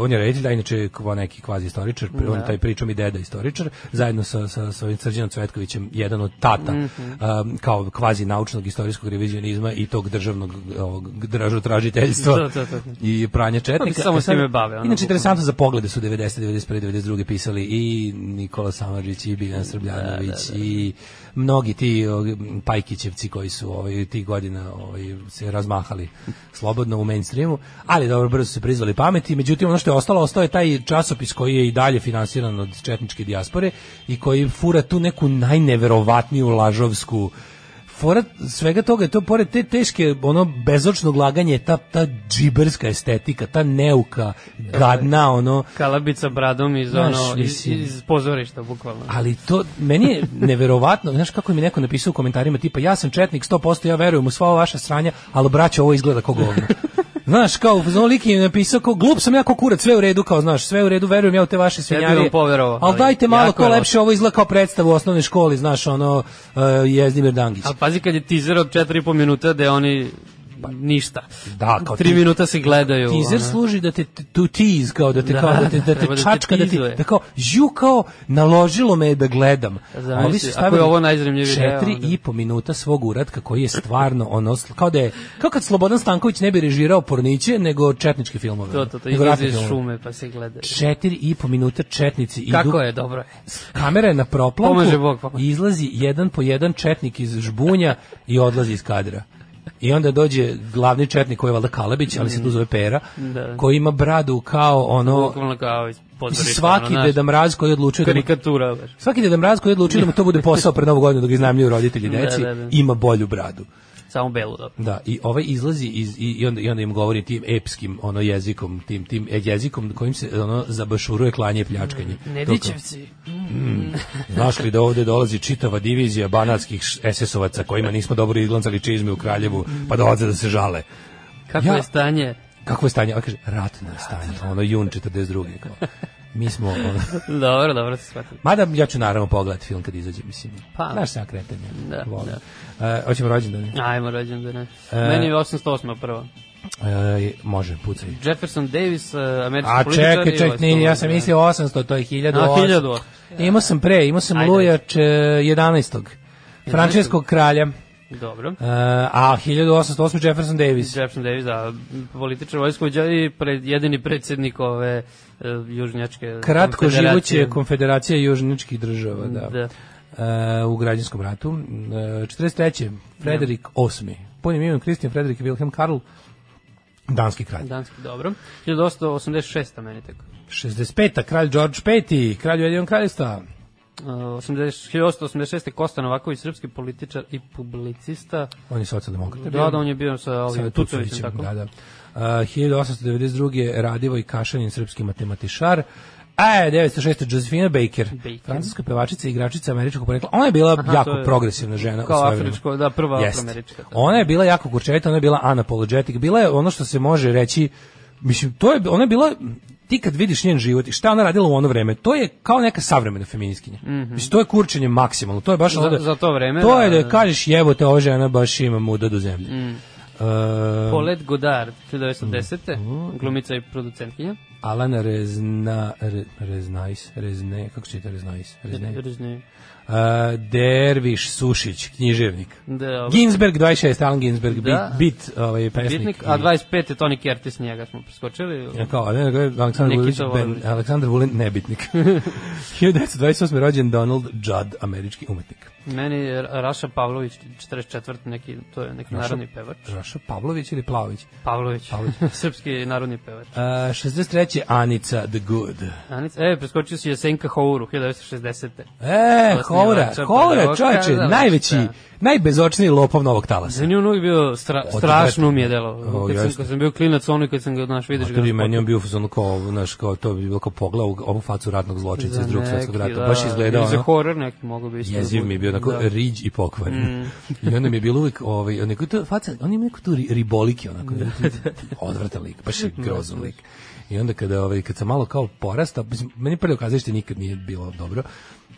on je reditelj, a inače kao neki kvazi istoričar, on je taj pričom i deda istoričar, zajedno sa, sa, sa Srđanom Cvetkovićem, jedan od tata, Mhm. um, kao kvazi naučnog istorijskog revizionizma i tog državnog ovog, državnotražiteljstva To, to, to. i pranja četnika. Se samo E s sad, time bave, ono, Inače, interesantno za poglede su 90, 91, 92 pisali i Nikola Samadžić i Biljana Srbljanović i mnogi ti Pajkićevci koji su ovaj, tih godina ovaj, se razmahali slobodno u mainstreamu, ali dobro, brzo su se prizvali pameti, međutim ono što je ostalo, ostao je taj časopis koji je i dalje finansiran od četničke dijaspore i koji fura tu neku najneverovatniju lažovsku fora svega toga je to pored te teške ono bezočnog laganje ta ta džiberska estetika ta neuka gadna ono. Kalabica bradom iz, Znaš, ono, iz, iz pozorišta, bukvalno. ali to meni je neverovatno znaš kako mi neko napisao u komentarima tipa ja sam četnik 100% ja verujem u sva vaša sranja ali braćo ovo izgleda kao govno <laughs> Znaš, kao, ono lik je napisao, kao, glup sam ja kao kurac, sve u redu, kao, znaš, sve u redu, verujem ja u te vaše svinjarije. vam poverovao, Ali ali dajte malo, loše. lepše, ovo izgleda kao predstavu u osnovnoj školi, znaš, ono, uh, Jezdimir Dangić. Ali pazi kad je teaser od 4,5 minuta da oni ništa. Da, kao Tri minuta se gledaju. Teaser služi da te to tease kao da te Da, kao da te da te treba da te čačka da ti da kao ju kao naložilo me da gledam. Zamisli, A ovi su stavili ovo četiri onda- i po minuta svog uratka koji je stvarno ono kao da je kao kad Slobodan Stanković ne bi režirao porniće nego četničke filmove. To, to, to, izlazi iz šume pa se gledaju. Četiri i po minuta četnici idu Kako je, dobro je. kamera je na proplanku, Bog, izlazi jedan po jedan četnik iz žbunja i odlazi iz kadra. I onda dođe glavni četnik koji je valjda Kalabić, ali se tu zove Pera, Da. koji ima bradu kao ono... Kao svaki ono, deda mraz koji je odlučio da mu, Karikatura, svaki deda mraz koji je odlučio da mu to bude posao pred novu godinu dok iznajmljuju roditelji <laughs> Da, deci, da, da. ima bolju bradu. Samo belu, dobro. Da, i ovaj izlazi iz, i, i, onda, i onda im govori tim epskim ono jezikom, tim, tim e, jezikom kojim se ono zabašuruje klanje pljačkanje. Kao- Nedićevci. Znaš li da ovde dolazi čitava divizija banatskih SS-ovaca kojima nismo dobro izglancali čizme u Kraljevu, pa dolaze da se žale. Kako Ja- je stanje? Kakvo je stanje? A kaže, ratno je stanje, ono jun 42. Kao. <laughs> Mi smo, <laughs> Dobro, dobro se shvatim. mada ja ću naravno pogledati film kad izađe, mislim. Pa. Znaš ja kretanje. Da, volim. E, hoćemo rođendane. Ajmo, rođendane. E, Meni je 808. prvo. E, može, pucaj. Jefferson Davis, uh, američki A čekaj, čekaj, ne, ja sam da. mislio 800, to je 1000. A, 1000. Imao sam pre, imao sam Ajde. Luja če- 11. Frančeskog kralja. Dobro. Uh, a 1808. Jefferson Davis. Jefferson Davis, da, političar vojskovođa i pred, jedini predsjednik ove uh, južnjačke Kratko konfederacije. živuće konfederacija južničkih država, da. Da. E, u građanskom ratu. E, 43. Frederik VIII. Punim imenom Kristijan Frederik Wilhelm Karl, danski kralj. Danski, dobro. 1886. meni tek. 65. kralj George V. kralj Ujedinjenog kraljevstva. Uh, 80, 1886. Kosta Novaković, srpski političar i publicista. On je socijaldemokrat. Da, da, on je bio sa ovim Tucovićem, tako. Da, da. Uh, 1892. Radivoj Kašanin, srpski matematišar. A, 906. Josephina Baker, Baker. francuska pevačica i igračica američkog porekla. Ona je bila Aha, jako je- progresivna žena. Kao afričko, da, prva afroamerička. Ona je bila jako kurčevita, ona je bila unapologetic. Bila je ono što se može reći, mislim, to je, ona je bila, ti kad vidiš njen život i šta ona radila u ono vreme, to je kao neka savremena feminiskinja. Mislim, to je kurčenje maksimalno. To je baš. Za- da, za to vreme, To da, je da da. kažeš jebote, ova žena baš ima muda do zemlje. Mm. Uh, Paulette Godard, 1910. Mhm. glumica i producentkinja. Alana Rezna, Re, Reznais, Rezne, kako se čita Reznais? Rezne. Rezne. Uh, Derviš Sušić, književnik. Da, Ginsberg 26, Alan Ginsberg, Da. bit, bit ovaj, pesnik. Bitnik, a 25. je Tony Curtis, njega smo preskočili. Ja kao, ne, Aleksandar Vulić, ben. Aleksandar Vulin, nebitnik. <laughs> 1928. rođen Donald Judd, američki umetnik. Meni je Raša Pavlović, 44. neki, to je neki Raša- narodni pevač. Raša Pavlović ili Plavović? Pavlović, <laughs> srpski narodni pevač. Uh, 63. Anica the Good. Anic, e, preskočio si Jesenka Houru, 1960. E, Hovra, pedagoga, čovječe, da, najveći, da. Najbezočniji lopov novog talasa. Za nju uvijek bio stra, strašno mi je delo. Kad sam, kad sam bio klinac, ono kad sam ga, znaš, vidiš ga. Bi meni on bio u fazonu kao, znaš, kao to bi bilo kao pogled u ovu facu ratnog zločinca Za iz drugog neki, svjetskog rata. da, Baš izgledao za horor neki mogu bi isto. jeziv mi je bio, onako, Da. Mm. riđ i pokvaren. <laughs> I onda mi je bilo uvijek, ovaj, onako, to, faca, on ima neku tu ri- riboliki, onako, <laughs> odvratan lik, baš je <laughs> grozan lik. I onda kada, ovaj, kad sam malo kao porastao, mislim, meni prvo kazalište nikad nije bilo dobro,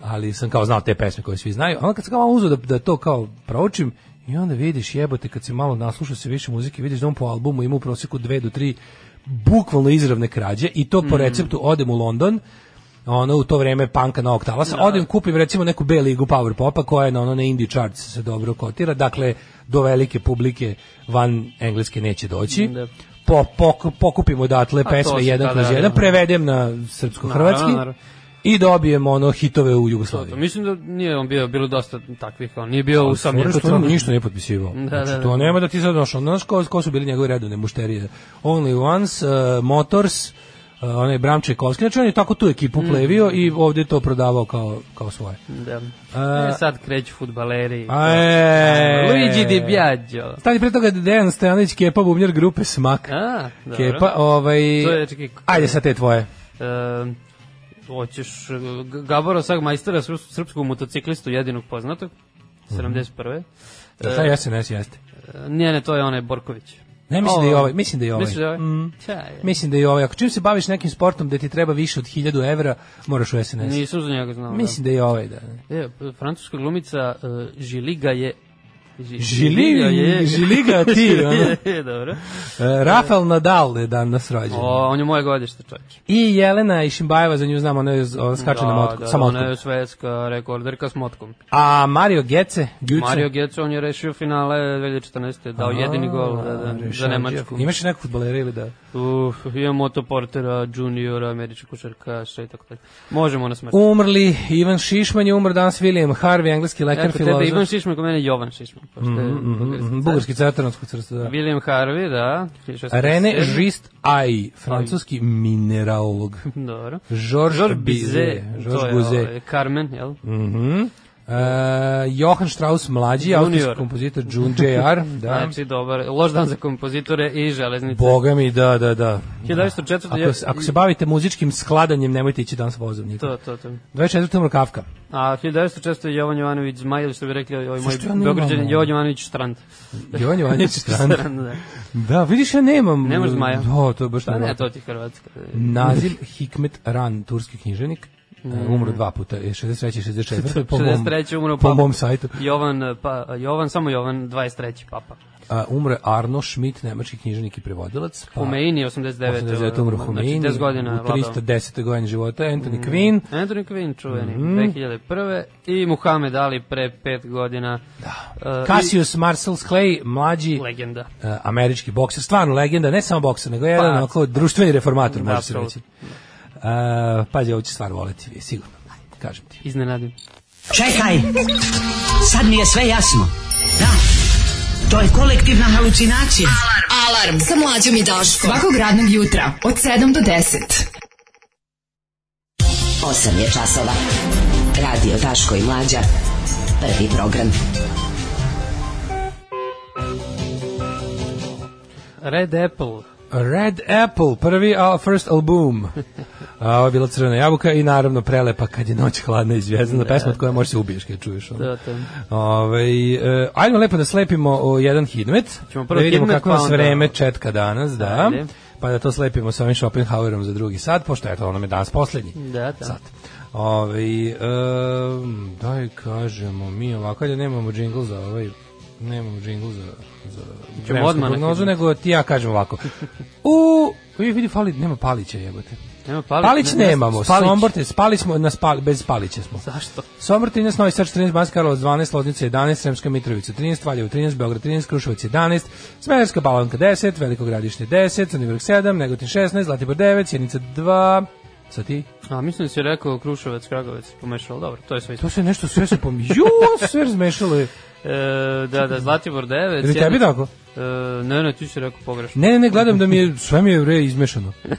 ali sam kao znao te pesme koje svi znaju, a onda kad sam kao malo uzeo da, da to kao proučim, i onda vidiš jebote kad se malo nasluša se više muzike, vidiš da on po albumu ima u prosjeku dve do tri bukvalno izravne krađe i to po receptu odem u London, ono u to vreme panka novog talasa, odem kupim recimo neku B ligu power popa koja je na ono na indie charts se dobro kotira, dakle do velike publike van engleske neće doći. Da. Po, pok- pokupim odatle to pesme jedan kroz jedan, da. prevedem na srpsko-hrvatski i dobijem ono hitove u To, Jugoslaviji. mislim da nije on bio, bilo dosta takvih, on nije bio. Fora kod što on ništa nije potpisivao. Da, znači, da, da. to nema da ti sad došao. Znaš ko, ko su bili njegove redovne mušterije? Only Once, uh, Motors, uh, onaj Bram Čajkovski. Znači on je tako tu ekipu Mm. plevio i ovdje je to prodavao kao, kao svoje. Da. A- E, sad kreću futbaleri. A, e. Luigi Di Biagio. Stani pre toga Dejan Stojanović, Kepa, bubnjar grupe Smak. A, dobro. Kepa, ovaj... To je, čekaj, Ajde sad te tvoje. E, hoćeš e, Gabora Sag majstora srps- srpskog motociklistu jedinog poznatog 71. Da, taj SNS jeste. E, ne, ne, to je onaj Borković. Ne, mislim da je ovaj. Mislim da je ovaj. Misliš da je ovaj? Mm. Čaj. Mislim da je ovaj. Ako čim se baviš nekim sportom da ti treba više od 1000 evra, moraš u SNS. Nisam za njega znao. Mislim da je ovaj, da. Da. E, francuska glumica uh, Žiliga je Ži- Žili- Žiliga ti, <laughs> ono. Dobro. E, Rafael Nadal je danas rođen. O, on je moje godište, čovječ. I Jelena Išimbajeva, za nju znam, ona, je, ona skače na motku, da, sa da, motkom. Ona je svetska rekorderka s motkom. A Mario Gece, Güce. Mario Götze, on je rešio finale 2014. Dao jedini gol da, da, za Nemačku. Imaš li nekog futbolera ili da? Uf, imamo Otto Portera, juniora, američki košarkaša i tako dalje. Možemo na smrt. Umrli, Ivan Šišman je umr danas, William Harvey, engleski lekar, Eto, tebe Ivan filozof. Šišman, kod mene Jovan Šišman. Pošto je bugarski car. Bugarski cataronskog crsta, da. William Harvey, da. 1657. Rene Žist Aj, francuski mineralog. Dobro. Georges Bizet. To Georges je Bizet. ovaj, Carmen, jel? Mhm. E, Johann Strauss mlađi, austrijski kompozitor Jun J.R. <laughs> Da. Znači, dobar. Loš dan za kompozitore i železnice. Boga mi, da, da, da. 1904. Ako, se- ako se bavite muzičkim skladanjem, nemojte ići danas vozom nikad. To, to, to. 24. umro Kafka. A 1906. je Jovan Jovanović Zmaj, ili što bi rekli ovaj moj ja ovo? Jovan Jovanović Strand. <laughs> Jovan Jovanović <laughs> Strand. Strand, da. Da, vidiš, ja nemam. Nemaš Zmaja? Da, to je baš Pa ne, to ti Hrvatska. Nazim Hikmet Ran, turski književnik. Uh, umro dva puta, <laughs> je 63. i 64. po mom, 63. umro po papa. mom sajtu. Jovan, pa, Jovan, samo Jovan, 23. papa. A, umre Arno Schmidt, nemački književnik i prevodilac. Pa, Humeini, 89. 89. umro Znači, Humeini, 10 godina u vladao. 310. godini života, Anthony Quinn, Anthony Quinn, čuveni, Mhm. 2001. I Muhammed Ali pre 5 godina. Da. Cassius Marcel Clay, mlađi legenda. uh, američki bokser, stvarno legenda, ne samo bokser, nego jedan Pa, onako društveni reformator, može se reći. Uh, pađe, ovo će stvar voleti, sigurno, kažem ti. Iznenadim. Čekaj, sad mi je sve jasno. Da, to je kolektivna halucinacija. Alarm sa mlađom i Daškom. Svakog radnog jutra od 7 do 10. 8 je časova. Radio Daško i Mlađa. Prvi program. Red Apple. Red Apple, prvi a, first album. <laughs> A, ovo je bila crvena jabuka i naravno prelepa kad je noć hladna i zvijezdana pesma od koje možeš se ubiješ kad čuješ. Ono. Da, to. Ove, e, ajmo lepo da slepimo o jedan hidmet. Ćemo prvo da vidimo kako pa nas vreme četka danas, da. Ajde. Pa da to slepimo sa ovim Schopenhauerom za drugi sat, pošto je to ono je danas poslednji Da, da. sat. Ove, e, daj kažemo mi ovako, da nemamo džingl za ovaj nemamo džingl za, za vremensku prognozu, nego ti ja kažem ovako. <laughs> U, vidi, vidi, fali, nema Palića jebote. Nema Palić, Palić ne- ne- nemamo, Spalić. Sombor, te, spali smo, na spali, bez Palića smo. Zašto? Sombor 13, Novi Sad 14, Banska Karlovac 12, Loznica 11, Sremska Mitrovica 13, Valjevo 13, Beograd 13, Kruševac 11, Smederska Palanka 10, Veliko Gradište 10, Crni vrh 7, Negotin 16, Zlatibor 9, Sjenica 2, sa ti? A, mislim da si rekao Kruševac, Kragovec, pomešao, dobro, to je sve. To se nešto sve se pom... Ju, sve razmešalo je. E, da, da, Zlatibor 9. Ili tebi tako? E, ne, ne, ti si rekao pogrešno. Ne, ne, ne, gledam da mi je, sve mi je re izmešano. Nešto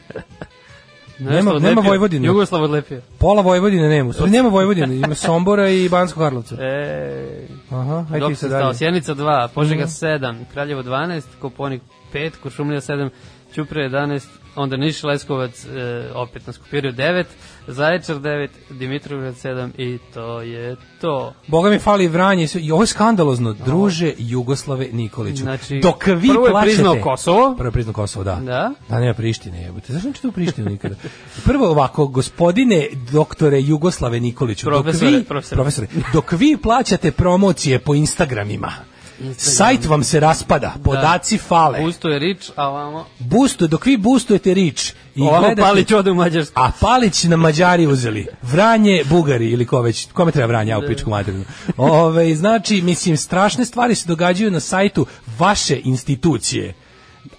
<laughs> nema- nema odlepio. Vojvodine. Jugoslav odlepio. Pola Vojvodine nema, stvari nema Vojvodine, ima Sombora i Bansko Karlovca. E, Aha, aj ti dok se dalje. Sjenica 2, Požega Mhm. 7, Kraljevo 12, Koponik 5, Kuršumlija 7, Ćuprije 11, onda Niš Leskovac e, opet na Skupiriju 9, Zaječar 9, Dimitrovgrad 7 i to je to. Boga mi fali Vranje i ovo je skandalozno, druže Jugoslave Nikoliću. Znači, Dok vi prvo je plačete, priznao Kosovo. Prvo je priznao Kosovo, da. Da. Da, nema Prištine, jebote. Zašto neću tu Prištinu nikada? <laughs> Prvo ovako, gospodine doktore Jugoslave Nikoliću, Profesore, dok vi, profesore. profesore, dok vi plaćate promocije po Instagramima, sajt vam se raspada, podaci fale, Pusto je Rič, a ovamo... boostu, dok vi boostujete rič i Ovamo gledate, Palić ode u Mađarsku. a Palić na Mađari uzeli. Vranje, Bugari ili ko već, kome treba Vranje, ja u pičku materinu. Ove, znači, mislim, strašne stvari se događaju na sajtu vaše institucije.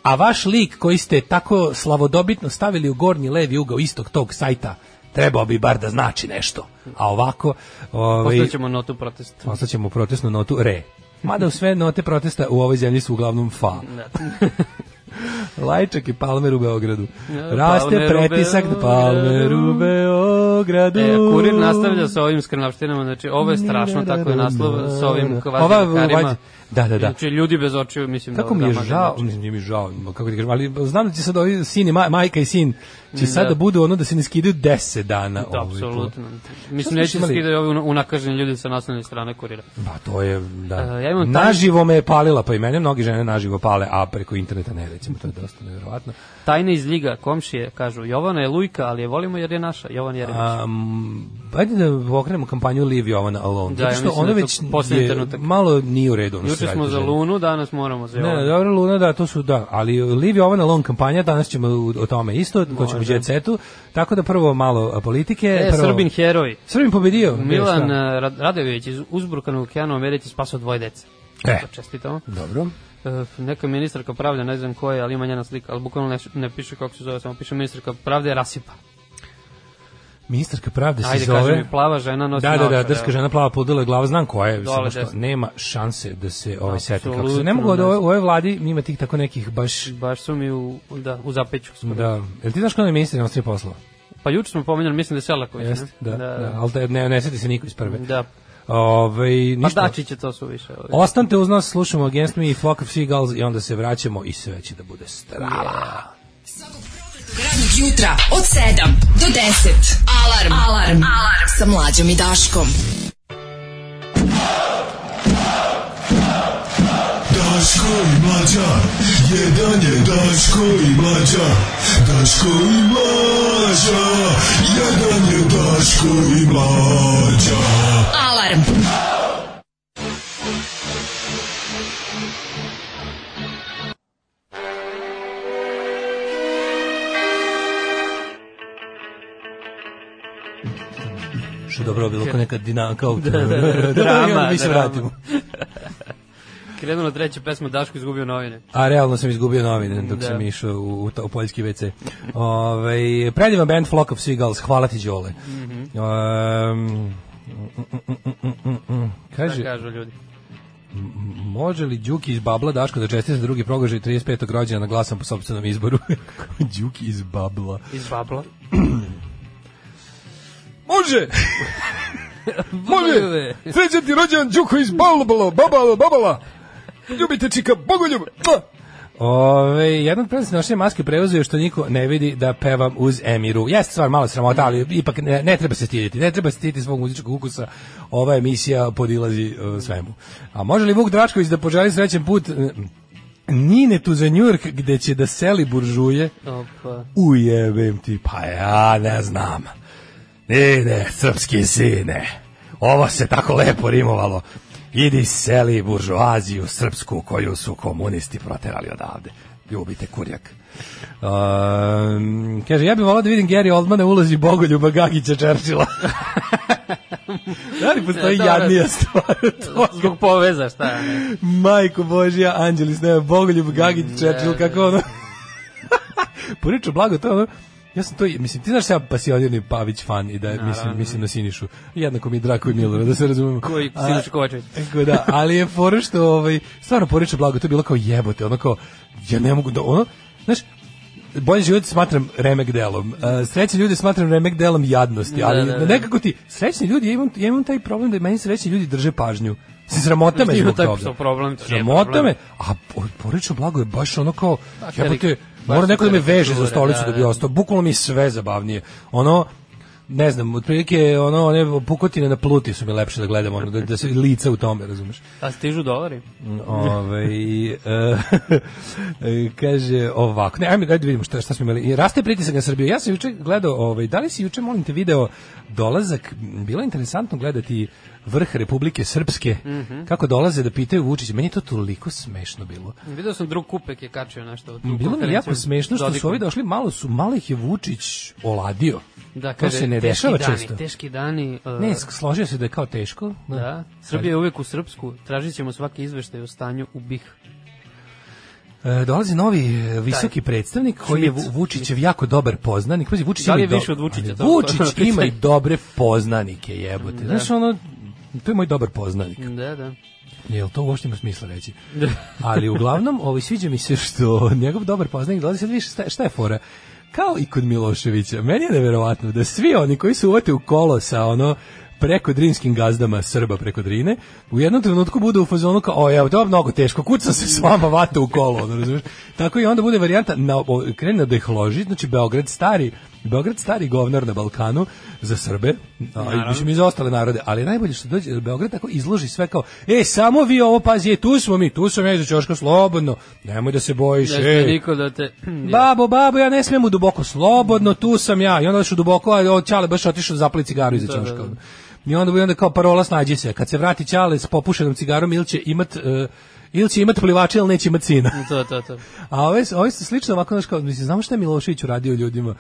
A vaš lik koji ste tako slavodobitno stavili u gornji levi ugao istog tog sajta, trebao bi bar da znači nešto. A ovako... Ovaj, Postaćemo notu protesta. Ostaćemo protestnu notu re. Mada u sve note protesta u ovoj zemlji su uglavnom fa. <laughs> Lajčak i Palmer u Beogradu. Raste Palmer pretisak na Palmer u Beogradu. E, kurir nastavlja sa ovim skrnavštinama, znači ovo je strašno, tako je naslov sa ovim vađe- da, da, da. Znači, ljudi bez očiju, mislim Kako da... mi je žao, mislim, nije mi žao, kako ti kažem, ali znam da će sad ovi sin i ma, majka i sin će sad Da. da budu ono da se ne skidaju 10 dana. Da, ovaj, apsolutno. Mislim, neće imali? skidaju ovi unakaženi ljudi sa naslovne strane kurira. Pa to je, da. E, ja imam taj- naživo me je palila, pa i mene mnogi žene naživo pale, a preko interneta ne, recimo, to je dosta nevjerovatno. Tajne iz Ljiga, komšije, kažu, Jovana je lujka, ali je volimo jer je naša, Jovan Jeremić. Um, ajde da okrenemo kampanju Leave Jovana Alone. Da, ja što ona da već je, malo nije u redu. ono Juče smo za. Lunu, danas moramo za Ne, Jovana. ne, dobro, Luna, da, to su, da, ali Leave Jovana Alone kampanja, danas ćemo o tome isto, ko ćemo Jet Setu, tako da prvo malo politike. E, prvo, Srbin heroj. Srbin pobedio. Milan Gde, šta? Rad- Radojević iz uzburkanog okeana u Americi spasao dvoje dece. E. Čestitamo. Dobro. E, neka ministarka pravde, ne znam ko je, ali ima njena slika, ali bukvalno ne, ne piše kako se zove, samo piše ministarka pravde Rasipa. Ministarka pravde se Ajde, zove... kaži mi, plava žena nosi Da, da, da, drska žena plava podela je glava, znam koja je, Dole samo što desno. nema šanse da se ovaj seti kako se. Ne mogu da ove- u ovoj vladi ima tih tako nekih baš Baš su mi u, da, u zapeću. skoro. da. Jel ti znaš ko je ministar inostranih poslova? Pa juče smo pomenjali, mislim da je Selaković. Jeste, ne? da, da, ali da, ne, ne seti se niko iz prve. Da. Ove, Pa ništa. Dačić je to su više. Ovaj. Ostanite uz nas, slušamo Against Me i Flock of Seagulls i onda se vraćamo i sve će da bude strava. Radnog jutra od 7 do 10. Alarm. Alarm. Alarm. Sa mlađom i Daškom. Daško i mlađa, jedan je Daško i mlađa, Daško i mlađa, jedan je Daško i mlađa. Alarm. Što dobro bilo kao neka dinamika, kao Da, da, da, <laughs> drama, mi se vratimo. <laughs> Krenula treća pesma, Daško izgubio novine. A realno sam izgubio novine dok Da. sam išao u, u, u poljski WC. Ove, predivan band Flock of Seagulls, hvala ti Đole. Mhm. Um, kaže, Šta kažu ljudi? može li Đuki iz Babla Daško da čestite drugi progažaj 35. rođena na glasam po sopstvenom izboru? <laughs> Đuki iz Babla. Iz Babla. <clears throat> Može! <laughs> Može! Srećan ti rođendan Đuko iz Babla, Babala, Babala! Ljubite čika, bogoljub! Ove, jedan od prednosti nošenja maske prevozu je što niko ne vidi da pevam uz Emiru. Jeste stvar malo sramota, ali ipak ne, ne treba se stiditi. Ne treba se stiditi svog muzičkog ukusa. Ova emisija podilazi uh, svemu. A može li Vuk Dračković da poželi srećen put uh, Ninetu za Njurk gde će da seli buržuje? Opa. Ujebem ti, pa ja ne znam. Ide, srpski sine, ovo se tako lepo rimovalo. Idi seli buržoaziju srpsku koju su komunisti proterali odavde. Ljubite kurjak. Um, kaže, ja bih volao da vidim Gary Oldmana ulazi Bogoljuba Gagića Čerčila. <laughs> da li postoji Ne, dobro. jadnija stvar? Zbog <laughs> poveza, šta? Ne. Majko Božja, Anđelis, ne, Bogoljub Gagić Čerčil, kako ono... <laughs> Poriču blago, to je ono... Ja sam to, mislim, ti znaš da ja pasionirni Pavić fan i da je, mislim, mislim na Sinišu. Jednako mi je Drako i Milorad, da se razumemo. Koji Siniša Kovačević. Tako da, ali je fora što, ovaj, stvarno poriče blago, to je bilo kao jebote, ono kao, ja ne mogu da, ono, znaš, bolje život smatram remek delom. Uh, srećni ljudi smatram remek delom jadnosti, ali Da, da, da. nekako ti, srećni ljudi, ja imam, ja imam taj problem da meni srećni ljudi drže pažnju. Se sramota me zbog taj toga. problem, to nije Sramota problem. me, a po- porodično blago je baš ono kao, jebote, mora neko da me veže za stolicu da, da bi da. ostao. Bukvalno mi sve zabavnije. Ono, ne znam, otprilike ono, one pukotine na pluti su mi lepše da gledam, ono, da, da se lica u tome, razumeš? A stižu dolari? Ove, <laughs> kaže ovako. Ne, ajme, ajde da vidimo šta, šta smo imali. Raste pritisak na Srbiju. Ja sam juče gledao, ovaj, da li si juče, molim te, video dolazak, bilo je interesantno gledati vrh Republike Srpske, Mhm. kako dolaze da pitaju Vučića. Meni je to toliko smešno bilo. Video sam drug Kupek je kačio nešto. tu Bilo mi jako smešno što su ovi došli, malo su, malo ih je Vučić oladio. Da, to kaže, se ne dešava dani, često. Teški dani. uh, Ne, složio se da je kao teško. Da, Srbija je uvek u Srpsku. Tražit ćemo svaki izveštaj o stanju u BiH. E, dolazi novi e, visoki predstavnik koji je Vučićev jako dobar poznanik. Pazi, Vučić Da li ima je i više od Vučića, to- Vučić <laughs> ima i dobre poznanike, jebote. Znaš, ono, to je moj dobar poznanik. Da, da. Jel to uopšte ima smisla reći? Ali uglavnom, ovaj, sviđa mi se što njegov dobar poznanik dolazi sad više, šta, šta je fora? Kao i kod Miloševića, meni je neverovatno da svi oni koji se uvate u kolo sa ono preko drinskim gazdama Srba preko Drine, u jednom trenutku bude u fazonu kao, o, evo, to je mnogo teško, kucam se s vama vata u kolo, ono, razumiješ? Tako i onda bude varijanta, na, krene da ih loži, znači Beograd stari, Beograd stari govnar na Balkanu za Srbe, a, i mislim i za ostale narode, ali je najbolje što dođe, Beograd tako izloži sve kao, e, samo vi ovo pazi, e, tu smo mi, tu sam ja za Ćoška slobodno, nemoj da se bojiš, Ne sme e, niko da te... <clears throat> Babo, babo, ja ne smijem u duboko, slobodno, tu sam ja. I onda još u duboko, a od Ćale baš otišao da zapali cigaru iza Da, da, ćoška. I onda, i onda kao parola snađi se. Kad se vrati Ćale s popušenom cigarom, ili će imat, uh, ili će imat plivača, ili neće imat sina. To, to, to. A ove, ove su slično ovako, znaš, kao, mislim, znamo šta je Milošević uradio ljudima?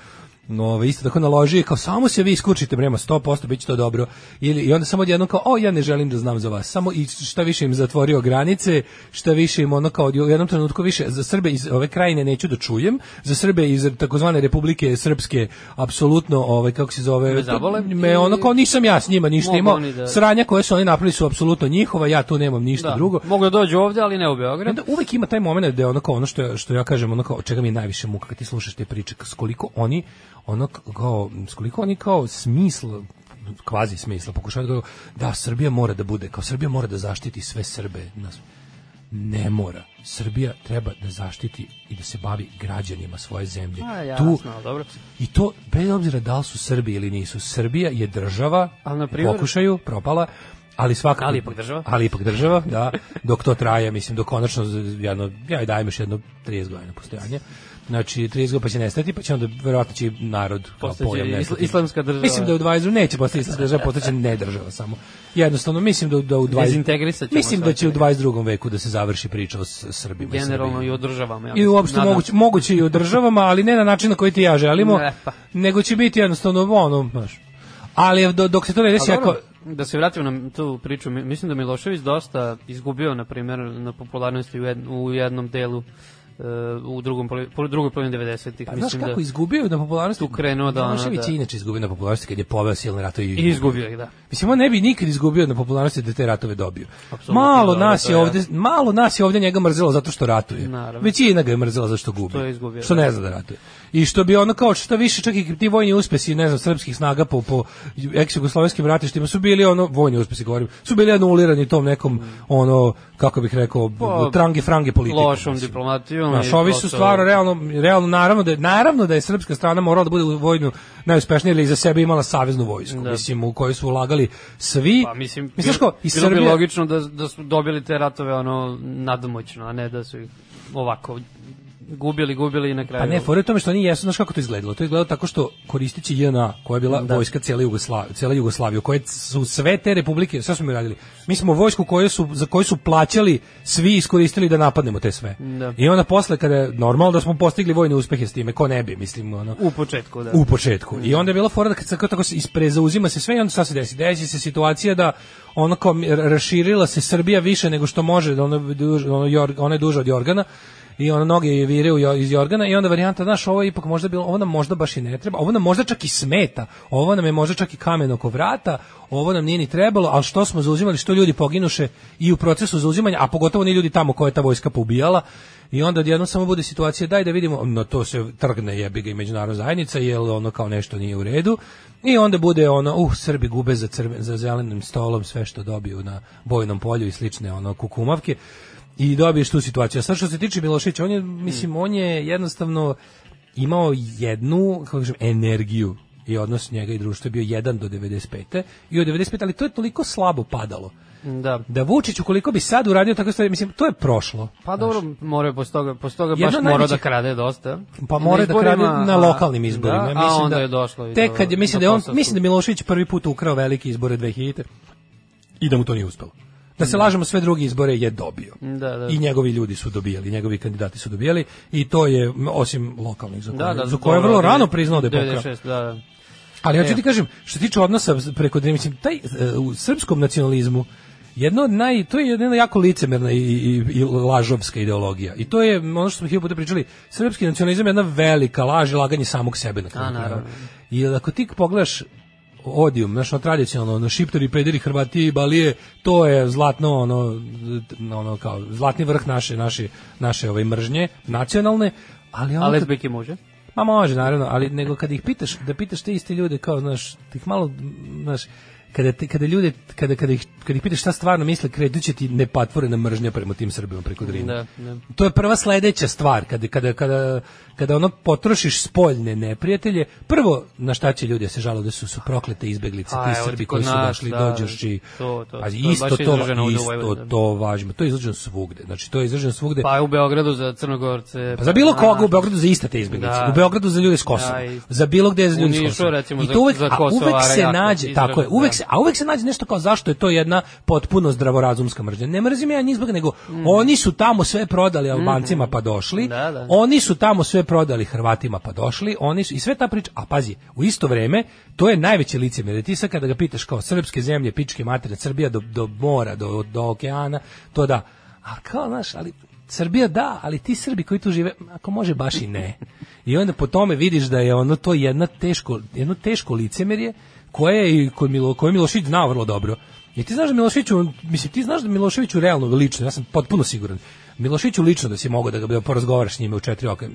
No, ove, isto tako naložio, kao samo se vi iskučite, brema, 100%, bit će to dobro. Ili, I onda samo odjednom kao, o, ja ne želim da znam za vas. Samo i šta više im zatvorio granice, šta više im ono kao, u jednom trenutku više, za Srbe iz ove krajine neću da čujem, za Srbe iz takozvane Republike Srpske, apsolutno, ovaj, kako se zove, Me zabole. me ono kao, nisam ja s njima ništa imao, da- sranja koje su oni napravili su apsolutno njihova, ja tu nemam ništa Da, drugo. mogu da dođu ovde, ali ne u Beograd. onda uvek ima taj moment da je ono kao ono što što ja kažem ono kao čega mi je najviše muka kad ti slušaš te priče koliko oni ono kao koliko oni kao smisl kvazi smisla pokušavaju da da Srbija mora da bude kao Srbija mora da zaštiti sve Srbe nas ne mora. Srbija treba da zaštiti i da se bavi građanima svoje zemlje. A, jasno, ali dobro. I to, bez obzira da li su Srbi ili nisu, Srbija je država, Ali, na primjer- pokušaju, propala, ali svakako Ali ipak država. ali ipak država da dok to traje mislim dok konačno jedno ja i dajem još jedno 30 godina postojanja Znači 30 godina pa će nestati, pa će onda verovatno će narod kao pojam nestati. islamska država. Mislim da u 20 neće postati islamska država, <laughs> postaće ne država samo. Jednostavno mislim da da u 20 Dezintegrisat ćemo Mislim da će u svaki 22. veku da se završi priča o Srbima i Generalno i o državama. Ja I uopšte Nadam moguće, moguće i u državama, ali ne na način na koji ti ja želimo, Ne, pa. nego će biti jednostavno ono, znaš. Ali do, dok se to ne desi, ako, da se vratimo na tu priču, mi- mislim da Milošević dosta izgubio, na primjer, na popularnosti u, jed, u jednom delu u drugom po drugoj polovini 90-ih. Pa, znaš mislim kako da izgubio na popularnosti? tu krenuo da Milošević da- inače izgubio na popularnosti kad je poveo silne ratove i izgubio ih, da. Mislim, on ne bi nikad izgubio na popularnosti da te ratove dobio. Apsolutno, malo da, nas to je ovde, malo nas je ovde njega mrzelo zato što ratuje. Naravno. Većina ga je mrzela zato što gubi. Što je izgubio, Što da. ne zna da ratuje. I što bi ono kao što više čak i ti vojni uspesi, ne znam, srpskih snaga po po eks-jugoslovenskim ratištima su bili ono vojni uspesi govorim, su bili anulirani tom nekom ono kako bih rekao Pa, trange frange politikom. Lošom mislim. diplomatijom. Znaš, ovi su stvarno realno, realno naravno da je, naravno da je srpska strana morala da bude u vojnu najuspešnija ili za sebe imala saveznu vojsku, Da. mislim u kojoj su ulagali svi. Pa mislim, Misliš ko, i bilo bi Srbija, logično da, da su dobili te ratove ono nadmoćno, a ne da su ovako gubili, gubili i na kraju. Pa ne, u tome što oni jesu, znaš kako to izgledalo? To je izgledalo tako što koristeći JNA, koja je bila Da. vojska cijele Jugoslavije, cijela Jugoslavije, u kojoj su sve te republike, sve smo mi radili. Mi smo vojsku koju su, za koju su plaćali, svi iskoristili da napadnemo te sve. Da. I onda posle, kada je normalno da smo postigli vojne uspehe s time, ko ne bi, mislim, ono, U početku, da. u početku. I onda je bila fora da kad se tako se isprezauzima se sve i onda šta se desi? Desi se situacija da ono kao raširila se Srbija više nego što može, da ono, ono, ona je duža od Jorgana i ono noge je vire u Jo- iz Jorgana i onda varijanta, znaš, ovo je ipak možda bilo, ovo nam možda baš i ne treba, ovo nam možda čak i smeta, ovo nam je možda čak i kamen oko vrata, ovo nam nije ni trebalo, ali što smo zauzimali, što ljudi poginuše i u procesu zauzimanja, a pogotovo ni ljudi tamo koje je ta vojska poubijala, i onda odjednom samo bude situacija daj da vidimo, no to se trgne jebi ga i međunarodna zajednica, jer ono kao nešto nije u redu. I onda bude ono, uh, Srbi gube za, crven, za zelenim stolom sve što dobiju na bojnom polju i slične ono kukumavke i dobiješ tu situaciju. A sad što se tiče Miloševića, on je, mislim, on je jednostavno imao jednu, kako kažem, energiju i odnos njega i društva je bio 1 do 95. I od 95. ali to je toliko slabo padalo. Da. Da Vučić ukoliko bi sad uradio tako stvari, mislim, to je prošlo. Pa dobro, moraju posle toga, posle toga baš od morao da krade dosta. Pa mora da krade na lokalnim izborima. Da, mislim a onda da, je došlo i Tek kad je, mislim da je on, mislim da je Milošević prvi put ukrao velike izbore 2000 i da mu to nije uspelo. Da se lažemo, sve druge izbore je dobio. Da, da. I njegovi ljudi su dobijali, njegovi kandidati su dobijali i to je, osim lokalnih, za koje, Da, da, za koje je vrlo rano priznao da je pokrao. 96, da, da. Ali hoću E. ti kažem, što se tiče odnosa preko mislim taj e, u srpskom nacionalizmu jedno od naj to je jedna jako licemerna i, i, i lažovska ideologija. I to je ono što smo hiljadu puta pričali, srpski nacionalizam je jedna velika laž i laganje samog sebe na kraju. I ako ti pogledaš odijum, znaš, ono tradicionalno, ono, šiptari, pederi, Hrvati, Balije, to je zlatno, ono, ono, kao, zlatni vrh naše, naše, naše ove mržnje, nacionalne, ali ono, A lesbijke može? Ma može, naravno, ali nego kad ih pitaš, da pitaš te iste ljude kao, znaš, tih malo, znaš, kada, te, kada ljude, kada, kada, ih, kada ih pitaš šta stvarno misle, kreduće ti nepatvorena mržnja prema tim Srbima preko Drine. Da, da. To je prva sledeća stvar, kada, kada, kada, kada ono potrošiš spoljne neprijatelje, prvo na šta će ljudi da se žale da su, su proklete izbeglice, A, ti Srbi koji su došli, da, dođošći, to, to, to je isto to, u isto to važno, to je izraženo svugde, znači to je izraženo svugde. Pa u Beogradu za Crnogorce. Pa za bilo koga a, u Beogradu za iste te izbeglice. Da. U Beogradu za ljude s Kosova. Da, za bilo gde za ljude s Kosova. recimo, I za- to uvek, za a uvek Kosovara se nađe, izraženo, tako je, uvek da. se, a uvek se nađe nešto kao zašto je to jedna potpuno zdravorazumska mržnja. Ne mrzim ja njih zbog nego oni su tamo sve prodali Albancima pa došli. Mm. Da, da. Oni su tamo sve prodali Hrvatima pa došli. Oni su i sve ta priča, a pazi, u isto vreme to je najveće licemjerje. Ti kada ga pitaš kao srpske zemlje, pičke materine, Srbija do, do mora, do, do okeana, to da. A kao, znaš, ali Srbija da, ali ti Srbi koji tu žive, ako može baš i ne. I onda po tome vidiš da je ono to jedna teško, jedno teško licemerje koje je i kod Milo, koje Milošević znao vrlo dobro. Jer ti znaš da Miloševiću, mislim, ti znaš da Miloševiću realno, lično, ja sam potpuno siguran, Miloševiću lično da si mogao da ga da porazgovaraš s njime u četiri oka.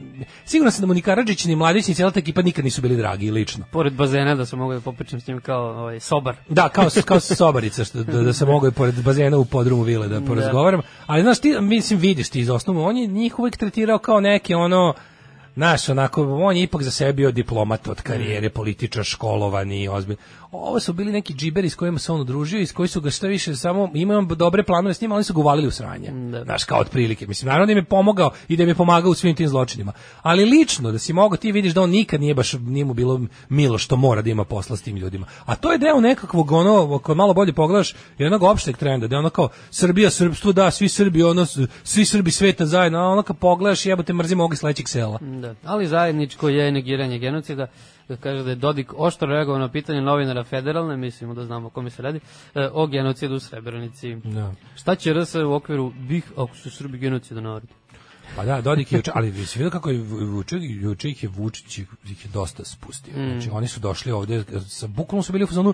Siguran sam da mu ni Karadžić, ni Mladić, ni cijela ta ekipa nikad nisu bili dragi lično. Pored bazena da se mogu da popričam s njim kao ovaj, sobar. Da, kao, kao sobarica, što, da, da se mogu i pored bazena u podrumu vile da porazgovaram. Ali znaš, ti, mislim, vidiš ti iz osnovu, on je njih uvek tretirao kao neke ono, Znaš, onako, on je ipak za sebe bio diplomat od karijere, političar, školovani, ozbilj. Ovo su bili neki džiberi s kojima se on udružio i s koji su ga šta više samo, imaju dobre planove s njima, ali su ga uvalili u sranje. Da. Znaš, kao otprilike. Mislim, naravno da im je pomogao i da im je pomagao u svim tim zločinima. Ali lično, da si mogao, ti vidiš da on nikad nije baš, nije mu bilo milo što mora da ima posla s tim ljudima. A to je deo nekakvog, ono, ako malo bolje pogledaš, jednog opšteg trenda, da je ono kao Srbija, srpstvo, da, svi Srbi, ono, svi Srbi sveta zajedno, a ono kad pogledaš, jebote, mrzimo ovog sledećeg sela. Da. Ali zajedničko je negiranje genocida da kaže da je Dodik oštro reagovao na pitanje novinara federalne, mislimo da znamo o kome se radi, e, o genocidu u Srebrenici. Da. Šta će RS u okviru BiH ako su Srbi genocida narod? Pa da, Dodik je juče, ali vi se vidio kako je juče, juče ih je Vučić ih je dosta spustio. Mm. Znači oni su došli ovde sa bukvalno su bili u fazonu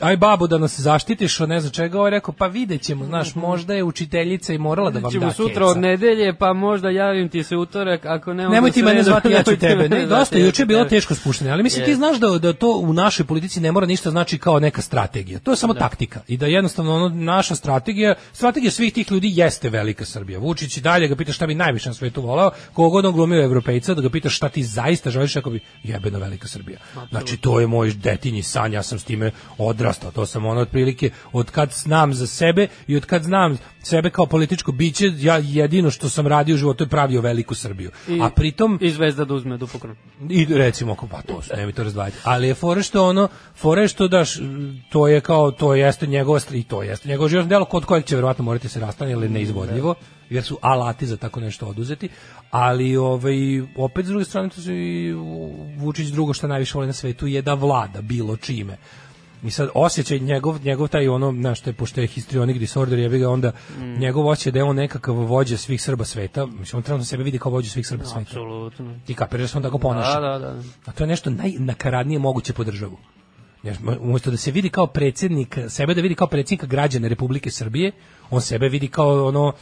aj babo da nas zaštitiš od ne znam čega, ovaj rekao pa videćemo, znaš, možda je učiteljica i morala da vam Ćemo da sutra od nedelje, pa možda javim ti se utorak, ako ne... Nemoj ti mene zvati, ja ću <laughs> tebe. Ne, dosta, juče je bilo teško spuštanje, ali mislim ti znaš da, da to u našoj politici ne mora ništa znači kao neka strategija. To je samo taktika. I da jednostavno ono, naša strategija, strategija svih tih ljudi jeste velika Srbija. Vučić i dalje ga pita šta bi najviše na svetu volao, kogod on glumio evropejca, da ga pita šta ti zaista želiš, ako bi jebena velika Srbija. Znači to je moj detinji san, ja sam s time odrastao. To sam ono otprilike od kad znam za sebe i od kad znam sebe kao političko biće, ja jedino što sam radio u životu je pravio veliku Srbiju. I- A pritom I zvezda da uzme dupokron. i recimo ako pa to su, nemoj to razdvajati. Ali je fore što ono, fore je što daš, to je kao, to jeste njegova i to jeste njegovo životno delo kod kojeg će verovatno morati se rastane ili neizvodljivo, jer su alati za tako nešto oduzeti, ali ovaj, opet s druge strane to su i Vučić drugo što najviše voli na svetu je da vlada bilo čime. I sad osjećaj njegov, njegov taj ono, znaš, što je, pošto je histrionic disorder, jebi ga onda, njegov osjećaj da je on nekakav vođa svih Srba sveta, mislim, on trenutno sebe vidi kao vođa svih Srba sveta. Apsolutno. Ti kapiraš da se on tako ponaša. Da, da, da. A to je nešto najnakaradnije moguće po državu. Umesto da se vidi kao predsjednik, sebe da vidi kao predsjednika građana Republike Srbije, on sebe vidi kao ono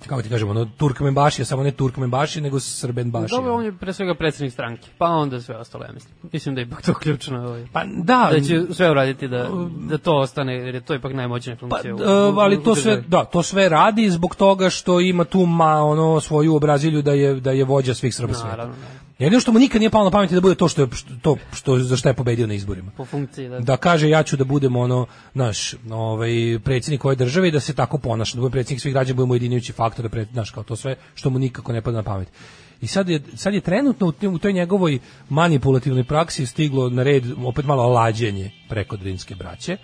kako ti kažemo, ono Turkmenbašija, samo ne Turkmenbašija, nego Srbenbašija. Dobro, on je pre svega predsjednik stranke, pa onda sve ostalo, ja mislim. Mislim da je ipak to ključno. Ovaj. Pa da, da će sve uraditi da, da to ostane, jer je to ipak najmoćnija Pa, funkcija. u- e, u- ali u to sve, da, to sve radi zbog toga što ima tu ma, ono svoju obrazilju da je da je vođa svih Srba sveta. Naravno. Jedino što mu nikad nije palo na pamet da bude to što je to što za šta je pobedio na izborima. Po funkciji, da. da kaže ja ću da budem ono naš ovaj predsjednik ove države i da se tako ponaša da budem predsjednik svih građana budemo ujedinjujući faktor da pred, znaš kao to sve što mu nikako ne pada na pamet i sad je, sad je trenutno u, toj njegovoj manipulativnoj praksi stiglo na red opet malo lađenje preko Drinske braće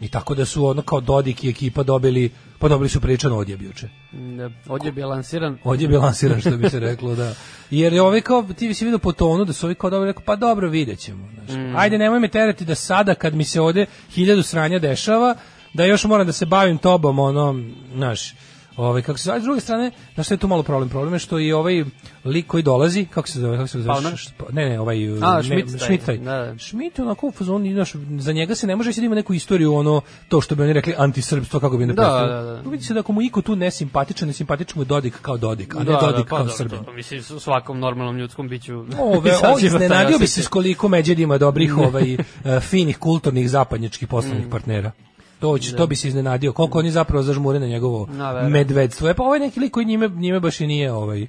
i tako da su ono kao Dodik i ekipa dobili pa dobili su priličan odjeb juče Da, ovdje je bilansiran. Ovdje je bilansiran što bi se reklo, da. Jer je ovaj kao, ti si vidio po tonu da su ovi kao dobro rekao, pa dobro, vidjet ćemo. Znaš. Ajde, nemoj me terati da sada kad mi se ovde hiljadu sranja dešava, da još moram da se bavim tobom, ono, znaš, Ovaj kako se zove, s druge strane, znaš šta je tu malo problem? Problem je što i ovaj lik koji dolazi, kako se zove, kako se zove? Pa- Ne, ne, ovaj A, ne, Schmidt taj, Schmidt taj. da, da. Schmidt onako u fazonu, znaš, za njega se ne može reći da ima neku istoriju ono to što bi oni rekli antisrpstvo kako bi ne Da, da, da. Vidi se da ako mu iko tu nesimpatičan, nesimpatičan mu Dodik kao Dodik, a ne Da, Dodik da, pa kao da, Srbin. to, mislim, s- svakom normalnom ljudskom biću. <laughs> Ove, <laughs> o, iznenadio bi se s koliko Međed ima dobrih <laughs> ovaj, eh, finih, kulturnih, zapadnjačkih poslovnih partnera. To, će, to bi se iznenadio. Koliko oni zapravo zažmure na njegovo Na, verujem. medvedstvo. E pa ovaj neki lik koji njime, njime baš i nije ovaj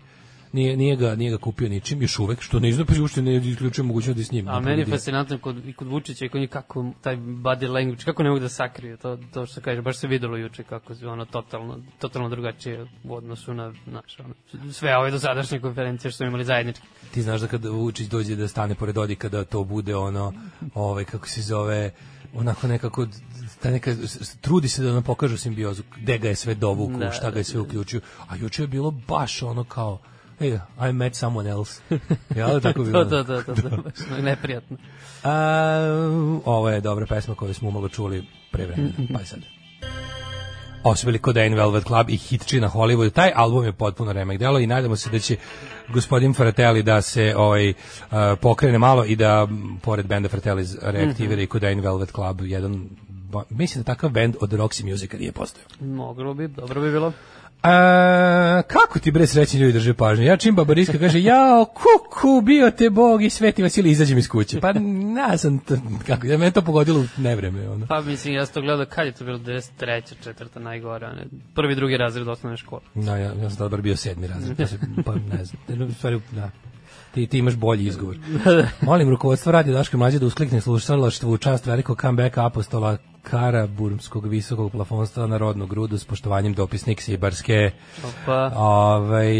nije, nije, ga, nije ga kupio ničim još uvek, što ne izgleda, pa uopšte ne isključuje mogućnost da s njim. A meni je fascinantno kod, i kod Vučića i kod njih kako taj body language, kako ne mogu da sakriju, to, to što kaže, baš se videlo juče kako je ono totalno, totalno drugačije u odnosu na, naš, ono, sve ove dosadašnje konferencije što smo imali zajednički. Ti znaš da kada Vučić dođe da stane pored Dodika da to bude ono, ovaj kako se zove, onako nekako ta neka, trudi se da nam pokažu simbiozu, gde ga je sve dovukao, Da, šta ga je sve uključio, a juče je bilo baš ono kao, hey, I met someone else. <laughs> Ja tako bilo? to, to, to, to, to, neprijatno. A, ovo je dobra pesma koju smo umalo čuli pre vremena, pa je sad. Ovo su bili Codain Velvet Club i hitči na Hollywoodu. Taj album je potpuno remek delo i nadamo se da će gospodin Fratelli da se ovaj, uh, pokrene malo i da pored benda Fratelli reaktivira i Codain Velvet Club jedan mislim da takav bend od Roxy Musica nije postojao. Moglo bi, dobro bi bilo. A, kako ti bre srećni ljudi drže pažnju? Ja čim babariska kaže, jao, kuku, bio te Bog i Sveti Vasilij, izađem iz kuće. Pa, ja sam, to, kako, ja me to pogodilo u nevreme, ono. Pa mislim, ja sam to gledao kad je to bilo 93. četvrta najgora, ne, prvi, drugi razred osnovne škole. Da, ja, ja sam tada bar bio sedmi razred, pa, se, pa ne znam, u stvari, da. Ti, ti imaš bolji izgovor. <laughs> Molim rukovodstvo radi Daške mlađe da usklikne slušalaštvo u čast velikog comebacka apostola Karaburmskog visokog plafonstva na rodnu grudu s poštovanjem dopisnik Sibarske. Opa. Ovaj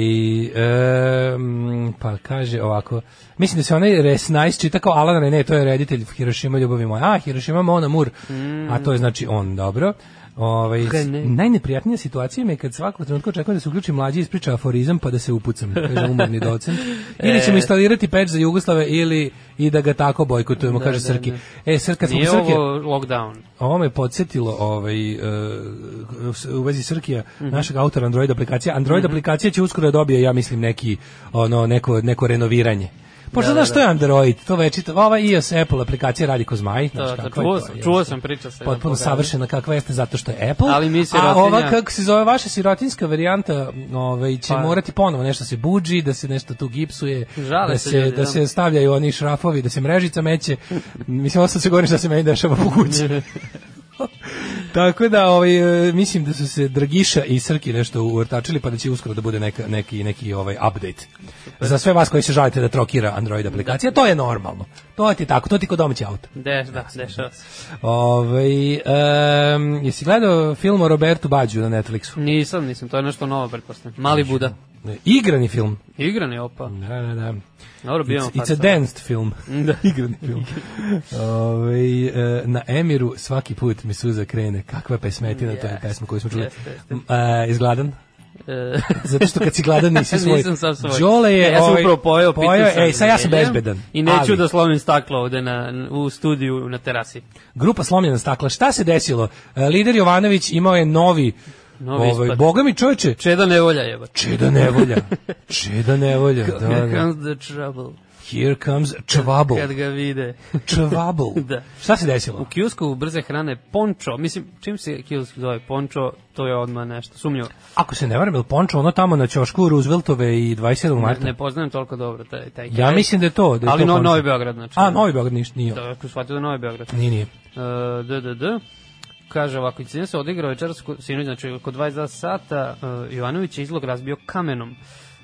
em, pa kaže ovako, mislim da se onaj Resnice čita kao Alan Rene, to je reditelj Hiroshima ljubavi moja. A, Hiroshima Mona Mur, a to je znači on, dobro. Ovaj, najneprijatnija situacija mi je kad svakog trenutka očekujem da se uključi mlađi ispriča aforizam pa da se upucam, kaže umorni docent. <laughs> Ili ćemo instalirati peč za Jugoslave ili i da ga tako bojkotujemo, kaže da, Srki. da. E, sad kad smo Nije Srke, ovo lockdown. ovo me podsjetilo ovaj, uh, u vezi Srkija, Mhm. našeg autora Android aplikacije. Android aplikacija će uskoro da dobije, ja mislim, neki, ono, neko, neko renoviranje. Pošto Da, da, znaš što je Android, to večito, ova iOS Apple aplikacija radi ko zmaj, znaš To, to, kakva je čuo, to, je, čuo sam priča se. potpuno savršena kakva jeste zato što je Apple. Ali mi a sirotinja- ova kako se zove vaša sirotinska varijanta, ovaj će Pa- morati ponovo nešto se buđi, da se nešto tu gipsuje, Žale da se se da da. se stavljaju oni šrafovi, da se mrežica meće. Mislim ovo sad se govori šta se meni dešava po kući. <laughs> Tako da ovaj e, mislim da su se Dragiša i Srki nešto uvrtačili pa da će uskoro da bude neka, neki neki ovaj update. Za sve vas koji se žalite da trokira Android aplikacija, to je normalno. To ti je tako, to ti kod domaći auto. Deš, da, dešava se. Ovaj em, jesi gledao film o Robertu Bađu na Netflixu? Nisam, nisam, to je nešto novo, pretpostavljam. Mali Buda. Igrani film. Igrani, opa. Da, da, da. Dobro, It's, it's a danced film. <laughs> Da. <laughs> Igrani film. Ovaj, e, na Emiru svaki put mi suza krene. Kakva pesmetina, to je Yes. pesma koju smo čuli. M, e, izgladan? E, <laughs> Zato što kad si gladan nisi svoj. Nisam sam svoj. Đole je, ja sam ovaj, upravo pojeo, pojeo, sam ej, sad ja sam bezbedan. I neću ali da slomim staklo ovde na, u studiju na terasi. Grupa slomljena stakla. Šta se desilo? E, Lider Jovanović imao je novi, Novi ovaj, boga mi čovječe, Čeda nevolja jeba. Čeda nevolja. <laughs> Čeda nevolja. Da, Here da. comes the trouble. Here comes Čvabl. Kad ga vide. <laughs> Čvabl. <laughs> Da. Šta se U desilo? kiosku brze hrane Pončo, mislim, čim se kiosk zove Pončo, to je odmah nešto sumnjivo. Ako se ne varam, je Pončo ono tamo na ćošku Rooseveltove i 27. Ne, marta? ne poznajem toliko dobro taj, taj Ja mislim da je to. Da je Ali to no. Novi Beograd, znači. A, Novi Beograd nije. Da, ako shvatio da je Novi Beograd. Nije, nije. E, d, d, d. Kaže ovako, incident se odigrao večeras ko- sinoć, znači oko 22 sata, uh, Jovanović je izlog razbio kamenom.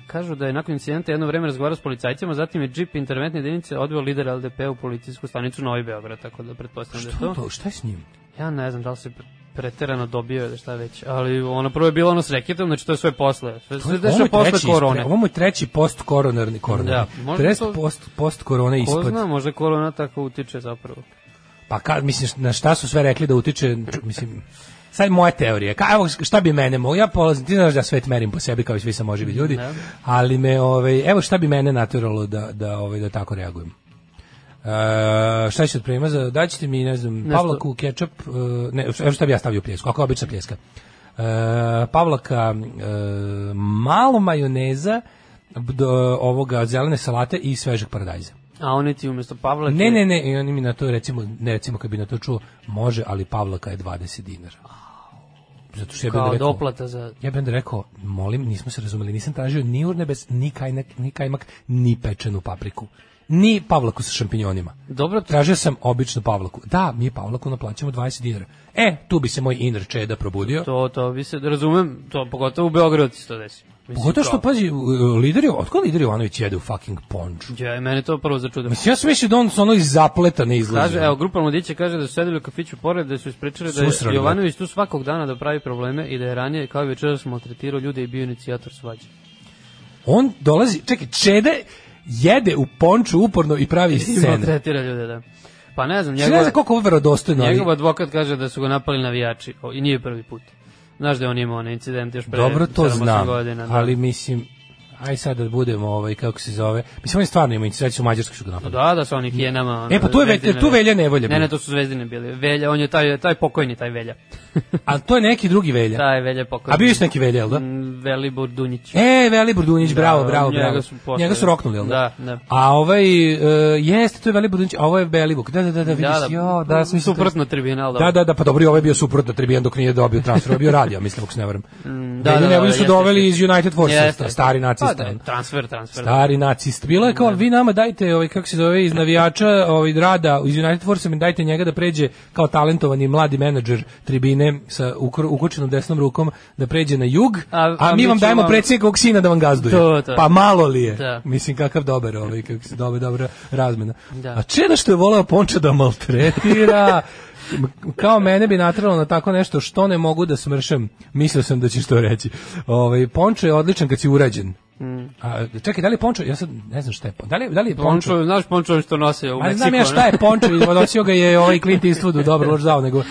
Kažu da je nakon incidenta jedno vreme razgovarao s policajcima, zatim je džip interventne jedinice odveo lider LDP u policijsku stanicu Novi Beograd, tako da pretpostavljam da je Što to. to? Šta je s njim? Ja ne znam da li se pre- preterano dobio ili šta već, ali ono prvo je bilo ono s reketom, znači to je sve posle. Sve se dešava posle treći korone. Ovo mu je treći post-koronarni koronarni. Da, možda Trest to- post, post-korona Ko ispad. zna, možda korona tako utiče zapravo. Pa kad, mislim, na šta su sve rekli da utiče, mislim, sad moja teorija, ka, evo šta bi mene moglo, ja polazim, ti znaš da svet merim po sebi kao i svi samoživi ljudi, Da. ali me, ovaj, evo šta bi mene naturalo da, da, ovaj, da tako reagujem. E, šta ćete prema za daćete mi ne znam Nešto- pavlaku kečap e, ne evo šta bi ja stavio pljesku ako je obična pljeska e, pavlaka malo majoneza do ovoga zelene salate i svežeg paradajza A oni ti umjesto Pavlake... ne, ne, ne, i oni mi na to recimo, ne recimo kad bi na to čuo, može, ali Pavlaka je 20 dinara. Zato što ja bih rekao, doplata za... ja bih rekao, molim, nismo se razumeli, nisam tražio ni urnebes, ni kajmak, ni kajmak, ni pečenu papriku. Ni pavlaku sa šampinjonima. Dobro, to- Tražio sam običnu pavlaku. Da, mi pavlaku naplaćamo 20 dinara. E, tu bi se moj inner čeda probudio. To, to bi se, razumem, to pogotovo u Beogradu se to desi. Pogotovo što, pazi, lider je, otko lider Jovanović jede u fucking ponču? Ja, mene to prvo začudilo. Mislim, ja sam mislio da on ono iz zapleta ne izlazi. Kaže, evo, grupa mladića kaže da su sedeli u kafiću pored, da su ispričali da je ga. Jovanović tu svakog dana da pravi probleme i da je ranije kao i večeras maltretirao ljude i bio inicijator svađe. On dolazi, čekaj, čede jede u ponču uporno i pravi <laughs> I scene. maltretira ljude, da. Pa ne znam, Njegov, ne njegov, znam koliko ovo verodostojno, njegov advokat kaže da su ga napali navijači o, i nije prvi put. Znaš da on imao onaj incident još pre dobro to 7-8 znam, godina. Da. ali mislim, aj sad da budemo, ovaj, kako se zove, mislim, on je stvarno ima incidenci u Mađarskoj su ga napali. Da, da su oni hijenama. ono, E, pa tu je Ve- Zvezdine tu Velja. Nevolja Ne, ne, to su zvezdine bili. Velja, on je taj, taj pokojni, taj Velja. <laughs> A to je neki drugi Velja. Taj Velja pokojni. A bio je neki Velja, jel da? Mm, Velibor Dunjić. E, Velibor Dunić, Da, bravo, bravo, njega bravo. su posle- Njega su roknuli, jel da? Da, da. A ovaj, uh, jeste, to je Velibor Dunić, a ovo je Belibuk. Da, da, da, da, vidiš, Da, da, jo, da, sam mislio- suprotno tribinal, Da, da, da, pa dobro, ovaj bio suprotno tribijan dok nije dobio transfer, ovo je bio radio, mislim, ako se ne varam. Mm, Da, da, da, da, su doveli iz United Forces, Jeste. stari nacisti. Da, ono. transfer, transfer. Stari nacist. Bilo je kao, vi nama dajte, ovaj, kako se zove, iz navijača ovaj, rada, iz United Force, dajte njega da pređe kao talentovani mladi menadžer tribine sa ukočenom desnom rukom, da pređe na jug, a, A- a mi mi vam dajemo ćemo- predsjednikovog sina da vam gazduje. To, to. Pa malo li je? Da. Mislim, kakav dobar, ovaj, kako se dobra, dobra razmena. Da. A čeda što je voleo Ponča da maltretira, kao mene bi natralo na tako nešto što ne mogu da smršam. Mislio sam da ćeš to reći. Ovaj Pončo je odličan kad si urađen. A, čekaj, da li Pončo, ja sad ne znam šta je, da li, da li je Pončo, Pončo, znaš Pončo što nosi u Meksiku? znam ja šta je Pončo i nosio ga je ovaj Clint Eastwood dobro loš zao, nego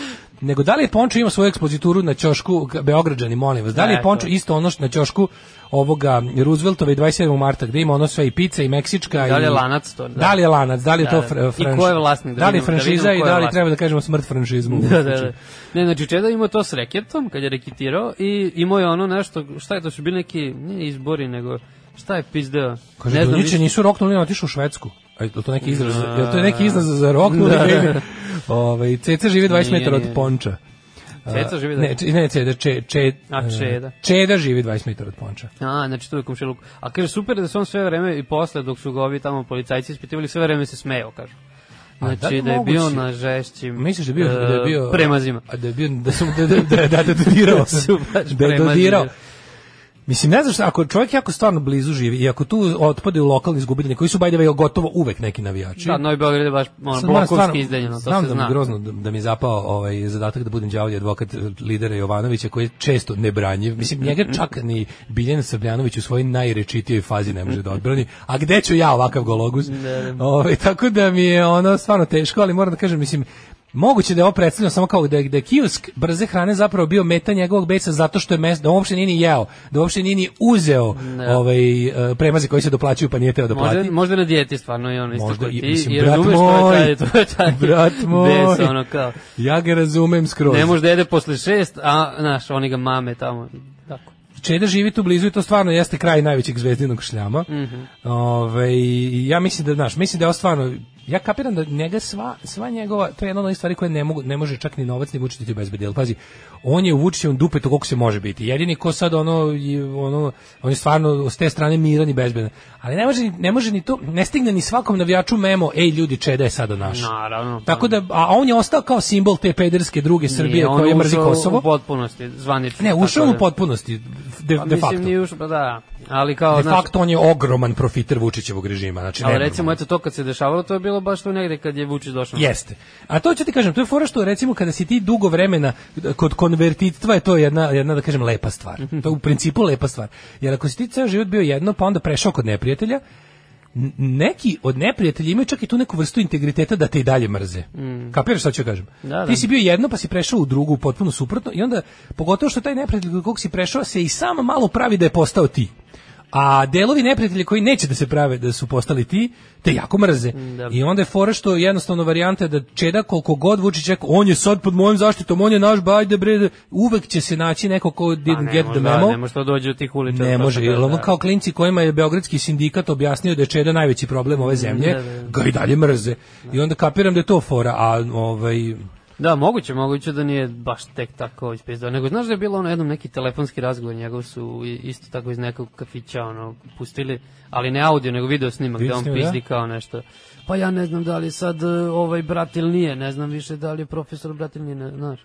nego da li je Pončo ima svoju ekspozituru na ćošku Beograđani, molim vas. Da li je. Pončo isto ono što na ćošku ovoga Rooseveltove 27. marta gde ima ono sve i pizza i meksička Da li je i lanac to? Da li je lanac, da li je Da, to da. fr, I ko je vlasnik, da Da li je da franšiza vidimo i da li treba da kažemo smrt franšizmu? <laughs> Da, da, da. Ne, znači Čeda imao to s reketom kad je reketirao i imao je ono nešto, šta je to su bili neki, nije izbori, nego šta je pizdeo? Kaže, ne ne znam nisu roknuli, otišao u Švedsku. A je to neki izraz, Da. je to je neki izraz za roknuli? Da, da. Ovaj Ceca živi 20 Nije, metara od. Ponča. Ceca živi da- Ne, če- ne, Ceda, če, če, A, Čeda. Čeda živi 20 metara od Ponča. A, znači to je komšiluk. A kaže, super da se on sve vreme i posle, dok su ga ovi tamo policajci ispitivali, sve vreme se smejao, kažu. Da li Znači je da je bio moguće? na žešćim Misliš da je bio, da je bio e, premazima. A da je bio da su da da da da, da dodirao Da da je dodirao. Mislim, ne znaš, ako čovjek jako stvarno blizu živi i ako tu otpade u lokalni izgubitelji, koji su by the way gotovo uvek neki navijači. Da, Novi Beograd je baš ono, blokovski izdeljeno, to znam se da mi zna. je grozno da, da mi je zapao ovaj zadatak da budem đavolji advokat lidera Jovanovića koji je često nebranjiv. Mislim njega čak ni Biljan Srbljanović u svojoj najrečitijoj fazi ne može da odbrani. A gde ću ja ovakav gologus? Ovaj tako da mi je ono stvarno teško, ali moram da kažem mislim Moguće da je ovo predstavljeno samo kao da je, da je kiosk brze hrane zapravo bio meta njegovog besa zato što je mes, da uopšte nije ni jeo, da uopšte nije ni uzeo Ne. ovaj eh, premaze koji se doplaćuju pa nije teo da plati. Možda, možda na dijeti stvarno i ono isto Možda kao i- ti mislim, i brat razumeš moj, je taj, to je taj brat <laughs> moj. bes, ono kao, Ja ga razumem skroz. ne može da jede posle šest, a, znaš, oni ga mame tamo, tako. Čeda živi tu blizu i to stvarno jeste kraj najvećeg zvezdinog šljama. Mhm. Ovaj, i ja mislim da, znaš, mislim da je ovo stvarno, ja kapiram da njega sva, sva njegova, to je jedna od onih stvari koje ne, mogu, ne može čak ni novac ni Vučić ti obezbedi, ali pazi, on je u Vučićevom dupetu koliko se može biti. Jedini ko sad ono, je, ono on je stvarno s te strane miran i bezbedan. Ali ne može, ne može ni to, ne stigne ni svakom navijaču memo, ej ljudi, Čeda je sada naš. Naravno. Tako da, a on je ostao kao simbol te pederske druge Srbije on koja mrzi Kosovo. U potpunosti, zvanično. Ne, ušao u potpunosti, de, Pa de mislim, facto. nije ušao, pa da, ali kao, De facto on je ogroman profiter Vučićevog režima, znači ali recimo, eto to kad se dešavalo, to je bilo baš tu negde kad je Vučić došao. Jeste. A to ću ti kažem, to je fora što recimo kada si ti dugo vremena kod konvertitstva je to jedna jedna da kažem lepa stvar. To je u principu lepa stvar. Jer ako si ti ceo život bio jedno, pa onda prešao kod neprijatelja, neki od neprijatelja imaju čak i tu neku vrstu integriteta da te i dalje mrze. Kapiraš šta ću kažem? Da, da. Ti si bio jedno pa si prešao u drugu potpuno suprotno i onda pogotovo što taj neprijatelj kod kog si prešao se i sam malo pravi da je postao ti. A delovi neprijatelja koji neće da se prave da su postali ti, te jako mrze. Da. I onda je fora što jednostavno varijanta je da Čeda koliko god Vučić rekao, on je sad pod mojom zaštitom, on je naš, ba, ajde bre, uvek će se naći neko ko Pa didn't ne get može the da- memo. Ne može to dođe od tih ulica. Ne to može, jer da, ono da. kao klinci kojima je Beogradski sindikat objasnio da je Čeda najveći problem ove zemlje, Da, da, da. ga i dalje mrze. I onda kapiram da je to fora, a ovaj... Da, moguće, moguće da nije baš tek tako ispizdao. Nego znaš da je bilo ono jednom neki telefonski razgovor, njegov su isto tako iz nekog kafića ono, pustili, ali ne audio, nego video snimak, Video da on snimak, pizdi kao nešto. Pa ja ne znam da li sad e, ovaj brat ili nije, ne znam više da li je profesor brat ili nije, ne, znaš.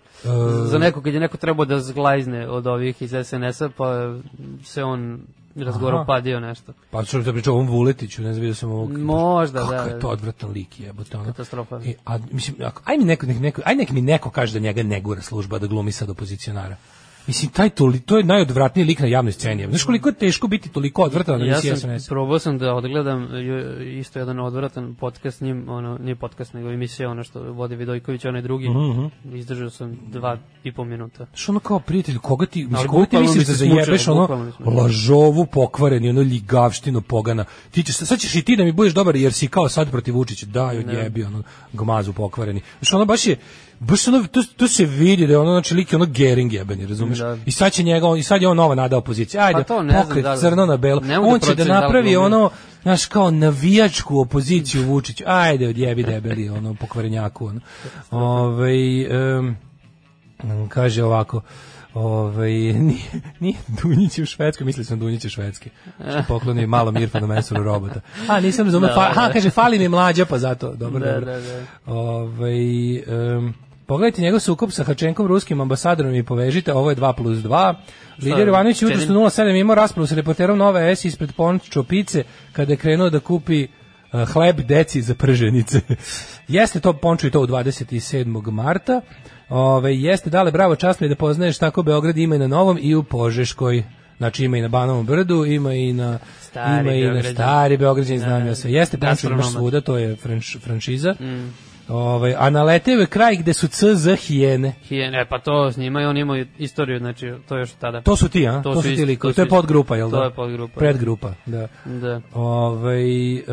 Za neko, kad je neko trebao da zglajzne od ovih iz SNS-a, pa se on razgovarao Aha. padio nešto. Pa što da pričao o ovom Vuletiću, ne znam, vidio sam ovog... Možda, Kako da, je da. to odvratan lik jebote, ono. Katastrofa. I, a, mislim, ako, aj mi neko, nek, neko, aj nek mi neko kaže da njega ne gura služba da glumi sad opozicionara. Mislim, taj to, to je najodvratniji lik na javnoj sceni. Znaš koliko je teško biti toliko odvratan na Ja sam, SNS? probao sam da odgledam isto jedan odvratan podcast s njim, ono, nije podcast, nego emisija, ono što vodi Vidojković, onaj drugi. Mhm, Izdržao sam dva i po minuta. Što ono kao prijatelj, koga ti, mislim, koga ti misliš da zajebeš ono lažovu pokvareni, ono ligavštinu pogana. Ti ćeš, sad ćeš i ti da mi budeš dobar jer si kao sad protiv Vučića, daj odjebi, ono, gmazu pokvareni. Znaš, ono baš je, baš ono, to, to se vidi da je ono, znači, lik je ono Gering jebeni, razumeš? Da. I sad će njega, on- i sad je on nova nada opozicija. Ajde, Pa to ne znam pokret da crno na belo. mogu da On će da da napravi glumi. ono, znaš, kao navijačku opoziciju Vučiću. Ajde, odjebi debeli, ono, pokvarenjaku, ono. Ovaj, em, Mm, kaže ovako Ovaj nije, nije Dunjić u Švedskoj, mislio sam Dunjić u Švedski. Što pokloni malo Mirfanu Mesuru robota. A, nisam razumio. Da, fa, da. ha, kaže, fali mi mlađa, pa zato. Dobro, Da, dobro. da, da. Ovaj, em, pogledajte njegov sukob sa Hačenkom, ruskim ambasadorom i povežite, ovo je 2 plus 2. Lider jutros Čedim? u 07 imao raspravu sa reporterom Nove S ispred Pončo Pice kada je krenuo da kupi uh, hleb deci za prženice. <laughs> jeste to Pončo i to u 27. marta. Ove, jeste, dale, bravo, čast mi je da poznaješ tako Beograd ima i na Novom i u Požeškoj. Znači ima i na Banovom brdu, ima i na Stari ima i na stari Beograđani, znam Da, ja sve. Jeste Pončo gastronomac. svuda, to je franš, franšiza. Mm. Ovaj, a na Leteo je kraj gde su CZ hijene. Hijene, pa to s njima i on ima istoriju, znači to je još tada. To su ti, a? To, su ti likovi. To je isti- podgrupa, jel da? To je podgrupa. Predgrupa, da. Da. Ovaj e,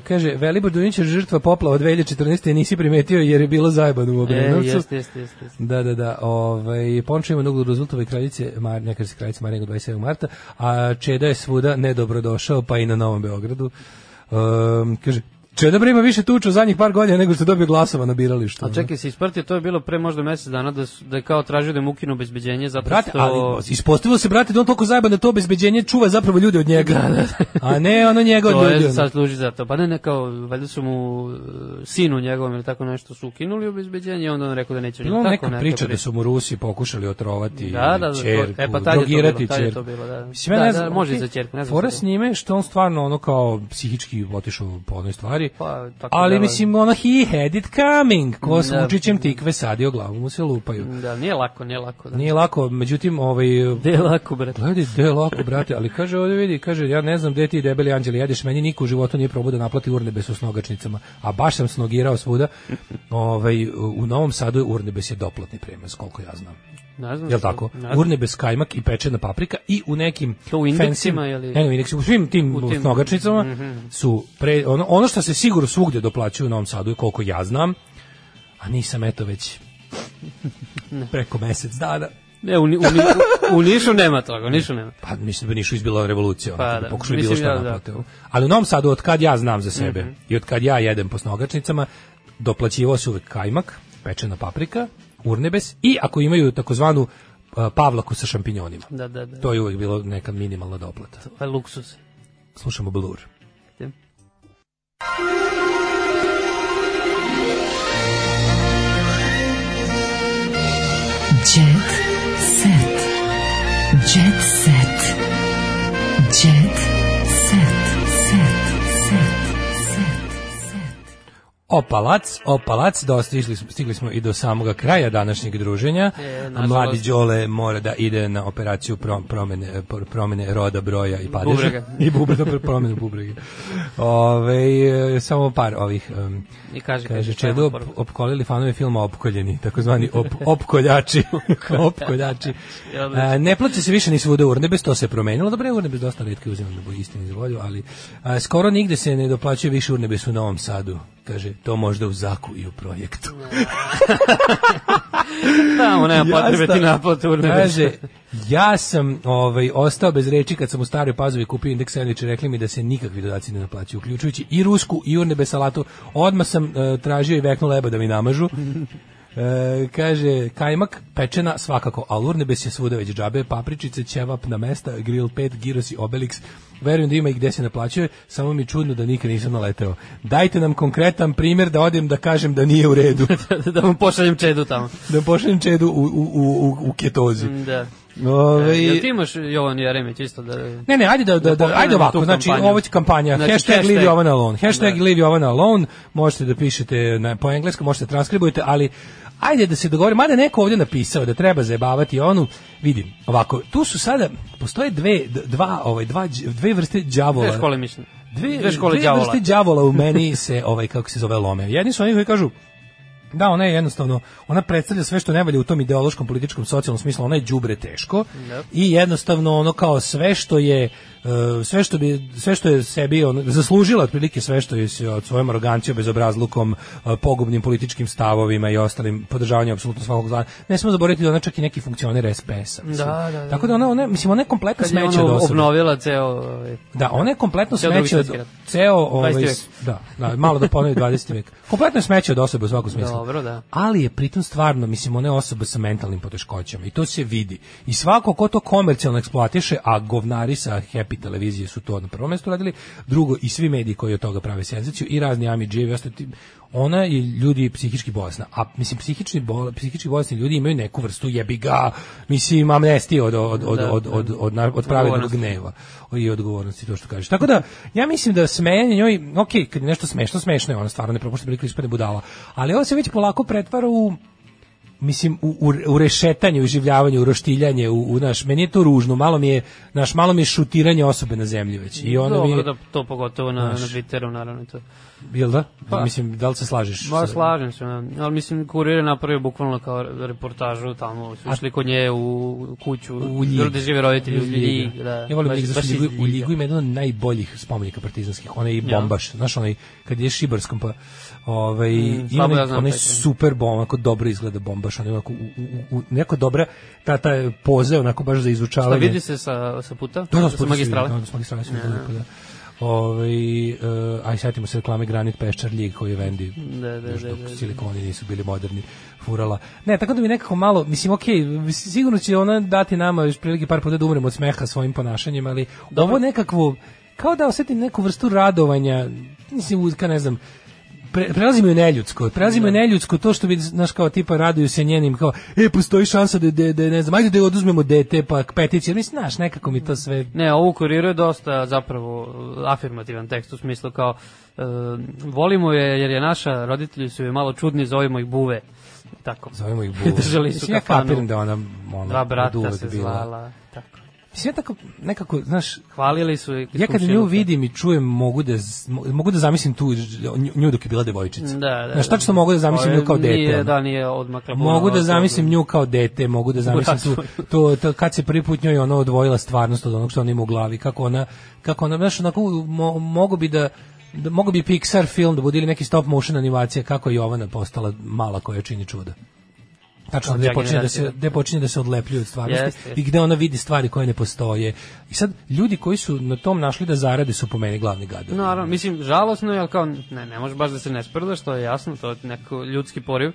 kaže, Velibor Dunić je žrtva poplava 2014. nisi primetio jer je bilo zajebano u E, Obrenovcu. jeste, jeste, jeste. jeste. Da, da, da. Ovaj na uglu Rozultove kraljice, Mar, neka se kraljica Maringo 27. marta, a Čeda je svuda nedobrodošao, pa i na Novom Beogradu. Um, kaže, Čeda bre ima više tuča zadnjih par godina nego što je dobio glasova na biralištu. A čekaj, se ispratio, to je bilo pre možda mesec dana da, su, da je kao tražio da mu ukinu obezbeđenje zato Brate, što... ali ispostavilo se, brate, da on toliko zajeban da to obezbeđenje čuva zapravo ljude od njega. <laughs> A ne ono njega od to ljudi. je ono. sad služi za to. Pa ne, ne kao, valjda su mu uh, sinu njegovom ili tako nešto su ukinuli obezbeđenje i onda on rekao da neće Bilo tako neka priča da su mu Rusi pokušali otrovati Da, da, da, ćerku, to- e, pa tad je to drogirati bilo, je ćerku. to bilo, da. Mislim, ja Da, ne da, znam, može za ćerku, ne znam Fora s njime je što on stvarno ono kao psihički otišao po onoj stvari. Pa, tako ali delo. mislim, ono, he had it coming. Ko s Da. Vučićem tikve sadio, glavu mu se lupaju. Da, nije lako, nije lako. Da. Nije lako, međutim, ovaj... Je lako, brate? Gledaj, je lako, brate, ali kaže ovdje vidi, kaže, ja ne znam gde ti debeli anđeli jedeš, meni niko u životu nije probao da naplati urnebes u snogačnicama, a baš sam snogirao svuda. Ovaj, u Novom Sadu je urnebes je doplatni premes, koliko ja znam. Ne znam. Jel tako? ne znam. Urnebes kajmak i pečena paprika i u nekim To u indeksima fancy- ili- Ne, u indeksima, u svim tim, U tim- snogačnicama Mhm. su pre, ono, ono što se sigurno svugde doplaćuju u Novom Sadu koliko ja znam, a nisam eto već preko mesec dana. Ne, u, u, u, u Nišu nema toga, u Nišu nema. Pa mislim da bi Nišu izbila revolucija, Pa pa, da, pokušali bilo šta da, da. naplate. Ali u Novom Sadu, od kad ja znam za sebe Mhm. i od kad ja jedem po snogačnicama, doplaćivao se uvek kajmak, pečena paprika, urnebes i ako imaju takozvanu a, pavlaku sa šampinjonima. Da, da, da. To je uvek bilo neka minimalna doplata. To je luksus. Slušamo Blur. Jet Opalac, opalac, dosta stigli, smo- stigli smo i do samoga kraja današnjeg druženja. E. Mladi Đole mora da ide na operaciju pro- promene, pro- promene roda, broja i padeža. Bubrega. <laughs> I bubrega, promene bubrege. Ove, samo par ovih... Um, I kaže, kaže, kaže, op, opkolili fanovi filma Opkoljeni, takozvani op, opkoljači. <laughs> opkoljači. A, ne plaća se više ni svuda Urnebes, to se promenilo. Dobro, je Urnebes dosta retki uzimam da bo istini za volju, ali a, skoro nigde se ne doplaćuje više Urnebes u Novom Sadu. Kaže, to možda u Zaku i u projektu. <laughs> Tamo nema potrebe ti naplatu. Kaže, ja sam ovaj, ostao bez reči kad sam u staroj pazovi kupio indeks sandvič i rekli mi da se nikakvi dodaci ne naplaćuju, uključujući i rusku i urnebe salatu. Odmah sam e, tražio i veknu leba da mi namažu. E, kaže, kajmak, pečena svakako, ali urnebes je svuda već džabe, papričice, ćevap na mesta, grill 5, gyros i obelix. Verujem da ima i gde se naplaćuje, samo mi je čudno da nikad nisam naleteo. Dajte nam konkretan primjer da odem da kažem da nije u redu. <laughs> da vam pošaljem čedu tamo. da pošaljem čedu u, u, u, u, ketozi. Da. Ove, E, jel ti imaš Jovan Jeremić isto da... Ne, ne, ajde da, da, da pokrenemo ajde ovako, znači kampanju. ovo je kampanja, Znači, hashtag, hashtag. leave Jovana alone, hashtag Da. leave Jovana alone, možete da pišete na, po engleskom, možete da transkribujete, ali ajde da se dogovorimo, mada neko ovdje napisao da treba zajebavati onu, vidim, ovako, tu su sada, postoje dve, dva, ovaj, dva, dve vrste đavola. Dve škole mišljenja. Dve, Dve škole dve vrste đavola u meni se, ovaj, kako se zove, lome. Jedni su oni koji kažu, da, ona je jednostavno, ona predstavlja sve što ne valja u tom ideološkom, političkom, socijalnom smislu, ona je đubre teško Da. i jednostavno ono kao sve što je sve što bi sve što je sebi on zaslužila otprilike sve što je se od svojom arogancijom, bezobrazlukom, e, pogubnim političkim stavovima i ostalim podržavanjem apsolutno svakog zla. Ne smemo zaboraviti da ona čak i neki funkcioner SPS-a. Da, da, da. Tako da ona, ona mislim ona je kompletno smeće od osobe. obnovila ceo... ovaj, Da, ona je kompletno smeće od ceo ovaj 20. s- da, da, malo da ponovi 20. vek. Kompletno je smeće od osobe u svakom smislu. Dobro, da. Ali je pritom stvarno, mislim, ona je osoba sa mentalnim poteškoćama i to se vidi. I svako ko to komercijalno eksploatiše, a govnari sa Happy televizije su to na prvom mjestu radili, drugo i svi mediji koji od toga prave senzaciju i razni Ami i ostali ti- ona je ljudi psihički bolesna, a mislim psihički bol, psihički bolesni ljudi imaju neku vrstu jebi ga, mislim amnestije od od od Da, od da. od od, na- od pravednog gneva i odgovornosti to što kažeš. Tako da ja mislim da smejanje njoj, ok, kad je nešto smešno, smešno je, ona stvarno ne propušta priliku da ispadne budala. Ali ovo se već polako pretvara u mislim u, u, u rešetanju, u življavanju, u roštiljanje, u, u naš, meni je to ružno, malo mi je, naš, malo mi je šutiranje osobe na zemlji već. I ono mi Dobro, je, da, to pogotovo na, na Znaš. Twitteru, naravno. To. Jel da? Pa. mislim, da li se slažeš? Ba, sa- slažem se, ali mislim, kurir je napravio bukvalno kao reportažu tamo, su išli kod nje u kuću, u Ljig. gde žive roditelji, u Ljig, Ljig, da. Ja volim Ljig, zato baš što iz Ljigu, u. Ljigu ima jedan od najboljih spomenika partizanskih, onaj Ja. bombaš, znaš onaj, kad je šibarskom pa, ovaj, Mm, ima onaj, ja znam onaj super bom, onako dobro izgleda bombaš, onaj onako, u, u, u, neko dobra, ta, ta poze, onako baš za Šta izučavanje. vidi se sa, sa puta? Da, da, sa sa magistrale? Da, da, sa magistrale su videli, pa da. Ovaj uh, aj setimo se reklame Granit Peščar Ljig koji je Vendi. Da, da, da, dok da, da. silikoni nisu bili moderni furala. Ne, tako da mi nekako malo, mislim, okej, sigurno će ona dati nama još prilike par puta da umremo od smeha svojim ponašanjem, ali ovo nekakvo, kao da osetim neku vrstu radovanja, mislim, uzka, ne znam, pre, prelazi mi u neljudsko, prelazi mi u neljudsko to što bi, znaš, kao tipa raduju se njenim, kao, e, postoji šansa da, da, da ne znam, ajde da oduzmemo dete, pa peticije, mislim, znaš, nekako mi to sve Ne, ovo u kuriru je dosta zapravo afirmativan tekst u smislu kao e, volimo je jer je naša, roditelji su je malo čudni, zovemo ih buve. Tako. Zovemo ih buve. <laughs> Držali su ja kapiram da ona ono, Dva brata se zvala. Tako. Mislim, ja tako, nekako, znaš, Hvalili su ih. ja kad nju vidim i čujem, mogu da, mogu da zamislim tu nju, dok je bila devojčica. Da, da. Znaš, tačno mogu da zamislim nju kao dete. Nije, da, nije odmakla. Mogu da zamislim nju kao dete, mogu da zamislim tu, to, to, kad se prvi put njoj ono odvojila stvarnost od onog što ona ima u glavi, kako ona, kako ona, znaš, onako, mo, mogu bi da, da mogu bi Pixar film da bude ili neki stop motion animacija kako je Jovana postala mala koja čini čuda. Tačno, gde Druga počinje da se gde počinje da se odlepljuje od stvarnosti Jeste, jeste. i gde ona vidi stvari koje ne postoje. I sad ljudi koji su na tom našli da zarade su po meni glavni gadovi. Naravno, mislim, žalosno je, ali kao, ne, ne može baš da se ne sprdaš, to je jasno, to je neko ljudski poriv,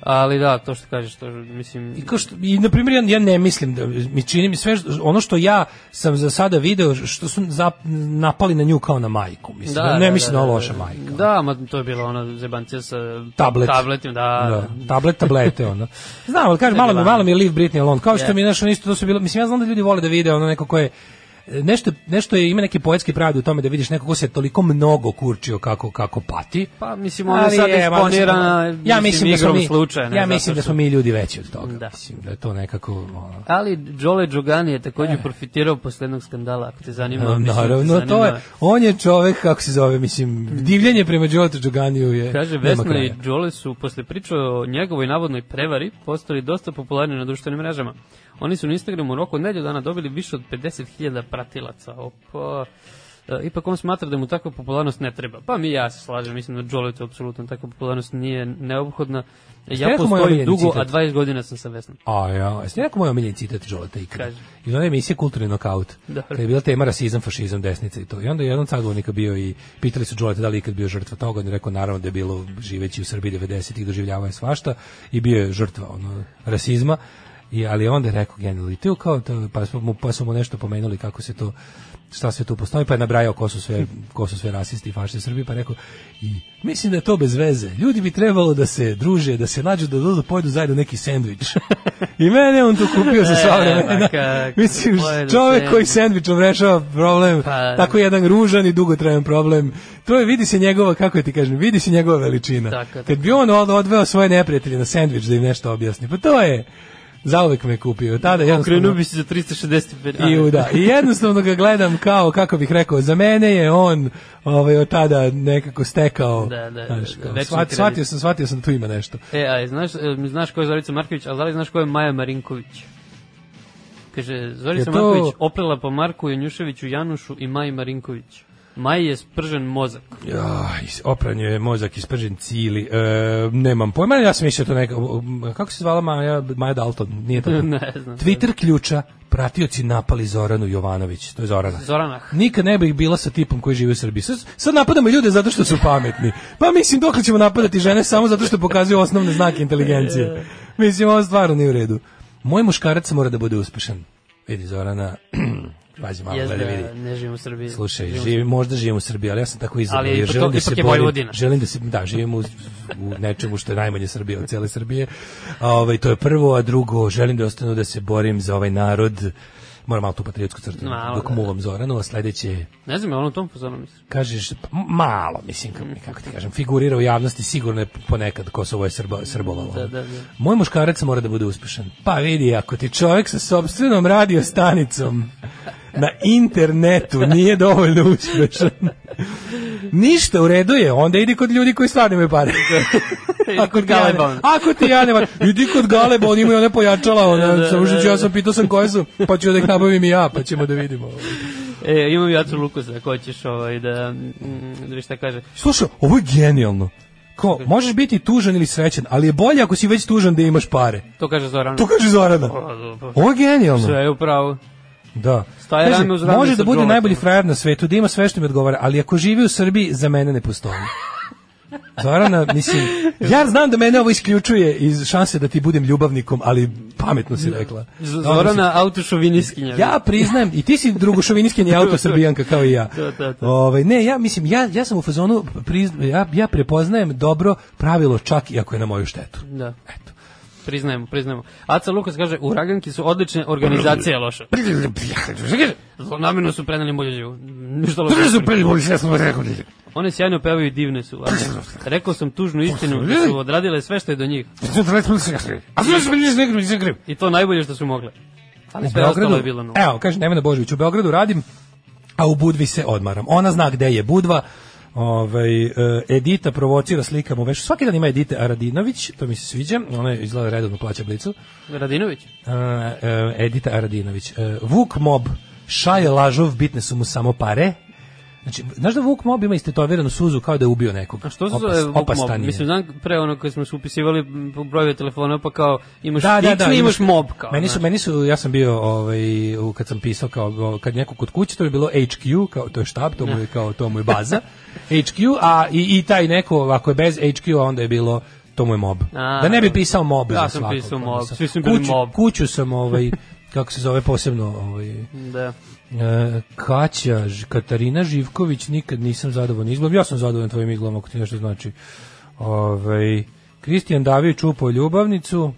ali da, to što kažeš, to, mislim, I kao što i na primjer ja, ja ne mislim da mi čini mi sve što- ono što ja sam za sada video što su zap, napali na nju kao na majku mislim da, ne mislim da, je ona loša majka Da, ma to je bila ona zebancija sa Tablet. tabletima, da, da, tablet, tablete, ono. Znam, ali kažem, malo mi, malo mi je Leave Britney Alone. Kao što Je. mi je nešto isto, to su bilo, mislim, ja znam da ljudi vole da vide ono neko ko je, nešto, nešto je, ima neke poetske pravde u tome da vidiš neko ko se toliko mnogo kurčio kako, kako pati. Pa, mislim, ona je sad se- eksponirana, ja mislim da smo mi, slučaja, ne ja mislim da smo mi ljudi veći od toga. Da. Mislim da je to nekako, ono, Ali Jole Džogani je Eh. također profitirao posle jednog skandala, ako te zanima. mislim, ako te Naravno, to zanima. je, on je čovek, kako se zove, mislim, divljenje prema Đoletu Đoganiju je, Kaže, Vesna i Jole su posle priče o njegovoj navodnoj prevari postali dosta popularni na društvenim mrežama. Oni su na Instagramu u roku od nedelju dana dobili više od 50.000 pratilaca. Opa. E, ipak on smatra da mu takva popularnost ne treba. Pa mi i ja se slažem, mislim da Joletu apsolutno takva popularnost nije neophodna. Ja postojim dugo, citat? a 20 godina sam sa Vesnom. A ja, jeste rekao moj omiljeni citat Đoleta ikada? Kaži. Iz one emisije Kulturni nokaut. Dobro. Kad je bila tema rasizam, fašizam, desnica i to. I onda je jedan sagovornika bio i pitali su Đoleta da li je ikad bio žrtva toga. On je rekao naravno da je bilo živeći u Srbiji 90-ih doživljavao je svašta i bio je žrtva ono, rasizma. I, ali onda je rekao genijalno, i to kao to, pa, smo mu, pa su mu nešto pomenuli kako se to šta sve tu postoji, pa je nabrajao ko su sve, ko su sve rasisti i fašisti u Srbiji, pa je rekao, i mislim da je to bez veze. Ljudi bi trebalo da se druže, da se nađu, da dođu pojedu zajedno neki sendvič. <laughs> I mene on to kupio za sva E, vremena. ma kako, <laughs> Mislim, čovek koji sendvič. sendvičom rešava problem, Pa- tako jedan ružan i dugotrajan problem. To je, vidi se njegova, kako ja ti kažem, vidi se njegova veličina. Tako, tako. Kad bi on od- odveo svoje neprijatelje na sendvič da im nešto objasni, pa to je, zauvek me kupio. Tada jednostavno... Bi se za 365. I, da, I jednostavno ga gledam kao, kako bih rekao, za mene je on ovaj, od tada nekako stekao. Da, da, znaš, da, kao, večni shvat- kredit. shvatio, sam, shvatio sam da tu ima nešto. E, a znaš, e, znaš ko je Zorica Marković, a da li znaš ko je Maja Marinković? kaže, Zorica to- Marković oplela po Marku Janjuševiću, Janušu i Maji Marinković. Maji je spržen mozak. Ja, opran je mozak ispržen cili. E, nemam pojma, ja sam mislio to neka... Kako se zvala Maja, Maja Dalton? Nije to? <laughs> ne znam. Twitter ključa, pratioci napali Zoranu Jovanović. To je Zorana. Zoranah. Nikad ne bih bila sa tipom koji živi u Srbiji. Sad, sad napadamo ljude zato što su pametni. Pa mislim, dok ćemo napadati žene samo zato što pokazuju osnovne znake inteligencije. <laughs> Mislim, ovo stvarno nije u redu. Moj muškarac mora da bude uspešan. Vidi, Zorana, <clears throat> pazi malo, Jeste, gledaj, vidi. ne živim u Srbiji. Slušaj, Živim živim, možda živim u Srbiji, ali ja sam tako izabrao. Ali želim da se borim, želim da se, da, živim u, u nečemu što je najmanje Srbije od cele Srbije. A, ovaj, to je prvo, a drugo, želim da ostanu da se borim za ovaj narod. Moram malo tu patriotsku crtu, Malo, dok da. muvam Zoranu, a sledeće Ne znam, je ono tom fazonu misliš? kažeš m- malo, mislim, kako, kako ti kažem, figurira u javnosti sigurno je ponekad Kosovo je srbo, srbovalo. Da, da, da. Moj muškarac mora da bude uspešan. Pa vidi, ako ti čovjek sa sopstvenom radio stanicom na internetu nije dovoljno uspešan, ništa u redu je, onda idi kod ljudi koji stvarno imaju pare. <laughs> ako kod ti ja Galeba. Ako ti ja ne idi kod Galeba, oni imaju one pojačala, ona, Da, da, samo što da, ja da. sam pitao sam koje su, pa ću da ih nabavim i ja, pa ćemo da vidimo. E, imam Jacu Lukusa, ako hoćeš ovaj, da, mm, da vidiš šta kaže. Slušaj, ovo je genijalno. Ko, možeš biti tužan ili srećan, ali je bolje ako si već tužan da imaš pare. To kaže Zoran. To kaže Zorana. Ovo je genijalno. Sve je upravo. Da. Staje Kaže, uz može da bude najbolji frajer na svetu, da ima sve što mi odgovara, ali ako živi u Srbiji, za mene ne postoji. Zorana, mislim, ja znam da mene ovo isključuje iz šanse da ti budem ljubavnikom, ali pametno si rekla. Zorana autošoviniskinja. Ja priznajem, i ti si drugošoviniskinja <laughs> autosrbijanka kao i ja. To, to, to. Ovaj, ne, ja mislim, ja, ja sam u fazonu, prizna, ja, ja prepoznajem dobro pravilo čak i ako je na moju štetu. Da. Eto. Priznajemo, priznajemo. Aca Lukas kaže, uraganki su odlične, organizacija je loša. Zlonamjerno su preneli muljeđu. Ništa loše. One sjajno pevaju i divne su. ali Rekao sam tužnu istinu da su odradile sve što je do njih. I to najbolje što su mogle. Ali sve ostalo je bilo no. evo, kaže Nevena Božović, u Beogradu radim, a u Budvi se odmaram. Ona zna gde je Budva, Ovaj e, Edita provocira slikama u vešu. Svaki dan ima Edita Aradinović, to mi se sviđa. Ona je izgleda redovno plaća blicu. Radinović? E, e, Edita Aradinović. Vuk Mob, Šaje Lažov, bitne su mu samo pare. Znači, znaš da Vuk Mob ima istetoviranu suzu kao da je ubio nekog? A što se Opas- Vuk Mob? Mislim, znam pre ono kad smo se upisivali broju telefona, pa kao imaš da, da, da, i imaš mob. Kao, meni su meni su ja sam bio ovaj u- kad sam pisao kao kad neko kod kuće to je bilo HQ kao to je štab to mu je kao to mu je baza <laughs> HQ a i, i taj neko ako je bez HQ onda je bilo to mu je mob A, da ne bi pisao mob Ja sam svakog, pisao mob, svi su bili mob. kuću sam ovaj <laughs> kako se zove posebno ovaj Da. E, Kaća, Katarina Živković, nikad nisam zadovoljan izglom. Ja sam zadovoljan tvojim iglom, ako ti nešto znači. Ovaj Kristijan Davić upao ljubavnicu.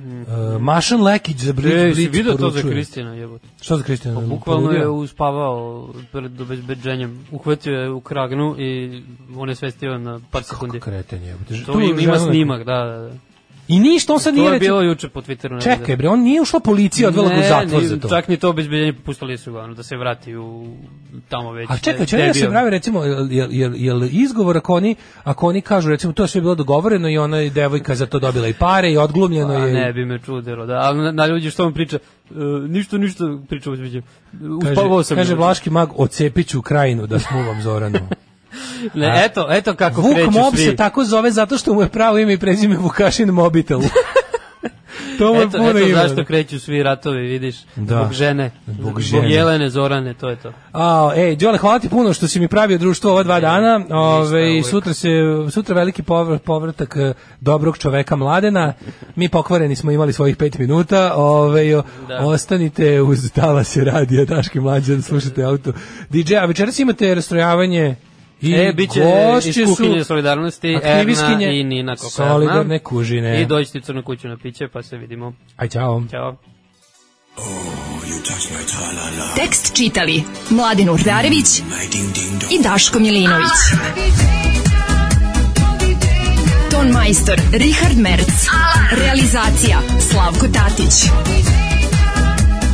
E, Mašan Lekić za Brit, Brit vidio to za. Kristina, jebote? Što za Kristijana? Pa bukvalno je uspavao pred obezbeđenjem. Uhvatio je u kragnu i on je svestio na par sekundi. Kreten je. To ima, ima snimak, da, da, da. I ništa, on sad To nije je recimo... bilo juče po Twitteru. Čekaj bre, on nije ušla policija, odvela ga u zatvor za to. Čak ni to obezbeđenje pustili su ga, da se vrati u tamo već. A čekaj, gde- čekaj je se pravi recimo jel, jel, jel, izgovor ako oni ako oni kažu recimo to je sve bilo dogovoreno i ona je devojka za to dobila i pare i odglumljeno A je. ne bi me čudilo, da. Ali na, na ljudi što on priča, e, ništa, ništa priča obezbeđenjem. Uspavao sam. kaže. Vlaški mag, ocepiću krajinu da smuvam Zoranu. <laughs> Ne, eto, eto kako Vuk kreću Mob svi. se tako zove zato što mu je pravo ime i prezime Vukašin Mobitel. <laughs> to mu je Eto, puno eto ime. zašto kreću svi ratovi, vidiš. Da. Zbog žene. Zbog žene. Jelene, Zorane, to je to. A, ej, Đole, hvala ti puno što si mi pravio društvo ova dva dana. Ove, sutra se sutra veliki povr- povratak eh, dobrog čoveka mladena. Mi pokvareni smo imali svojih pet minuta. Ove, o- Da. ostanite uz talase radija Daške mlađe da slušate auto. DJ, a večeras imate rastrojavanje I e, bit će iz kuhinje solidarnosti Erna i Nina Kokarna. Solidarne kužine. I dođite u crnu kuću na piće, pa se vidimo. Aj, čao. Ćao. Tekst čitali Mladin Urdarević i Daško Milinović. Ton majstor Richard Merc. Realizacija Slavko Tatić.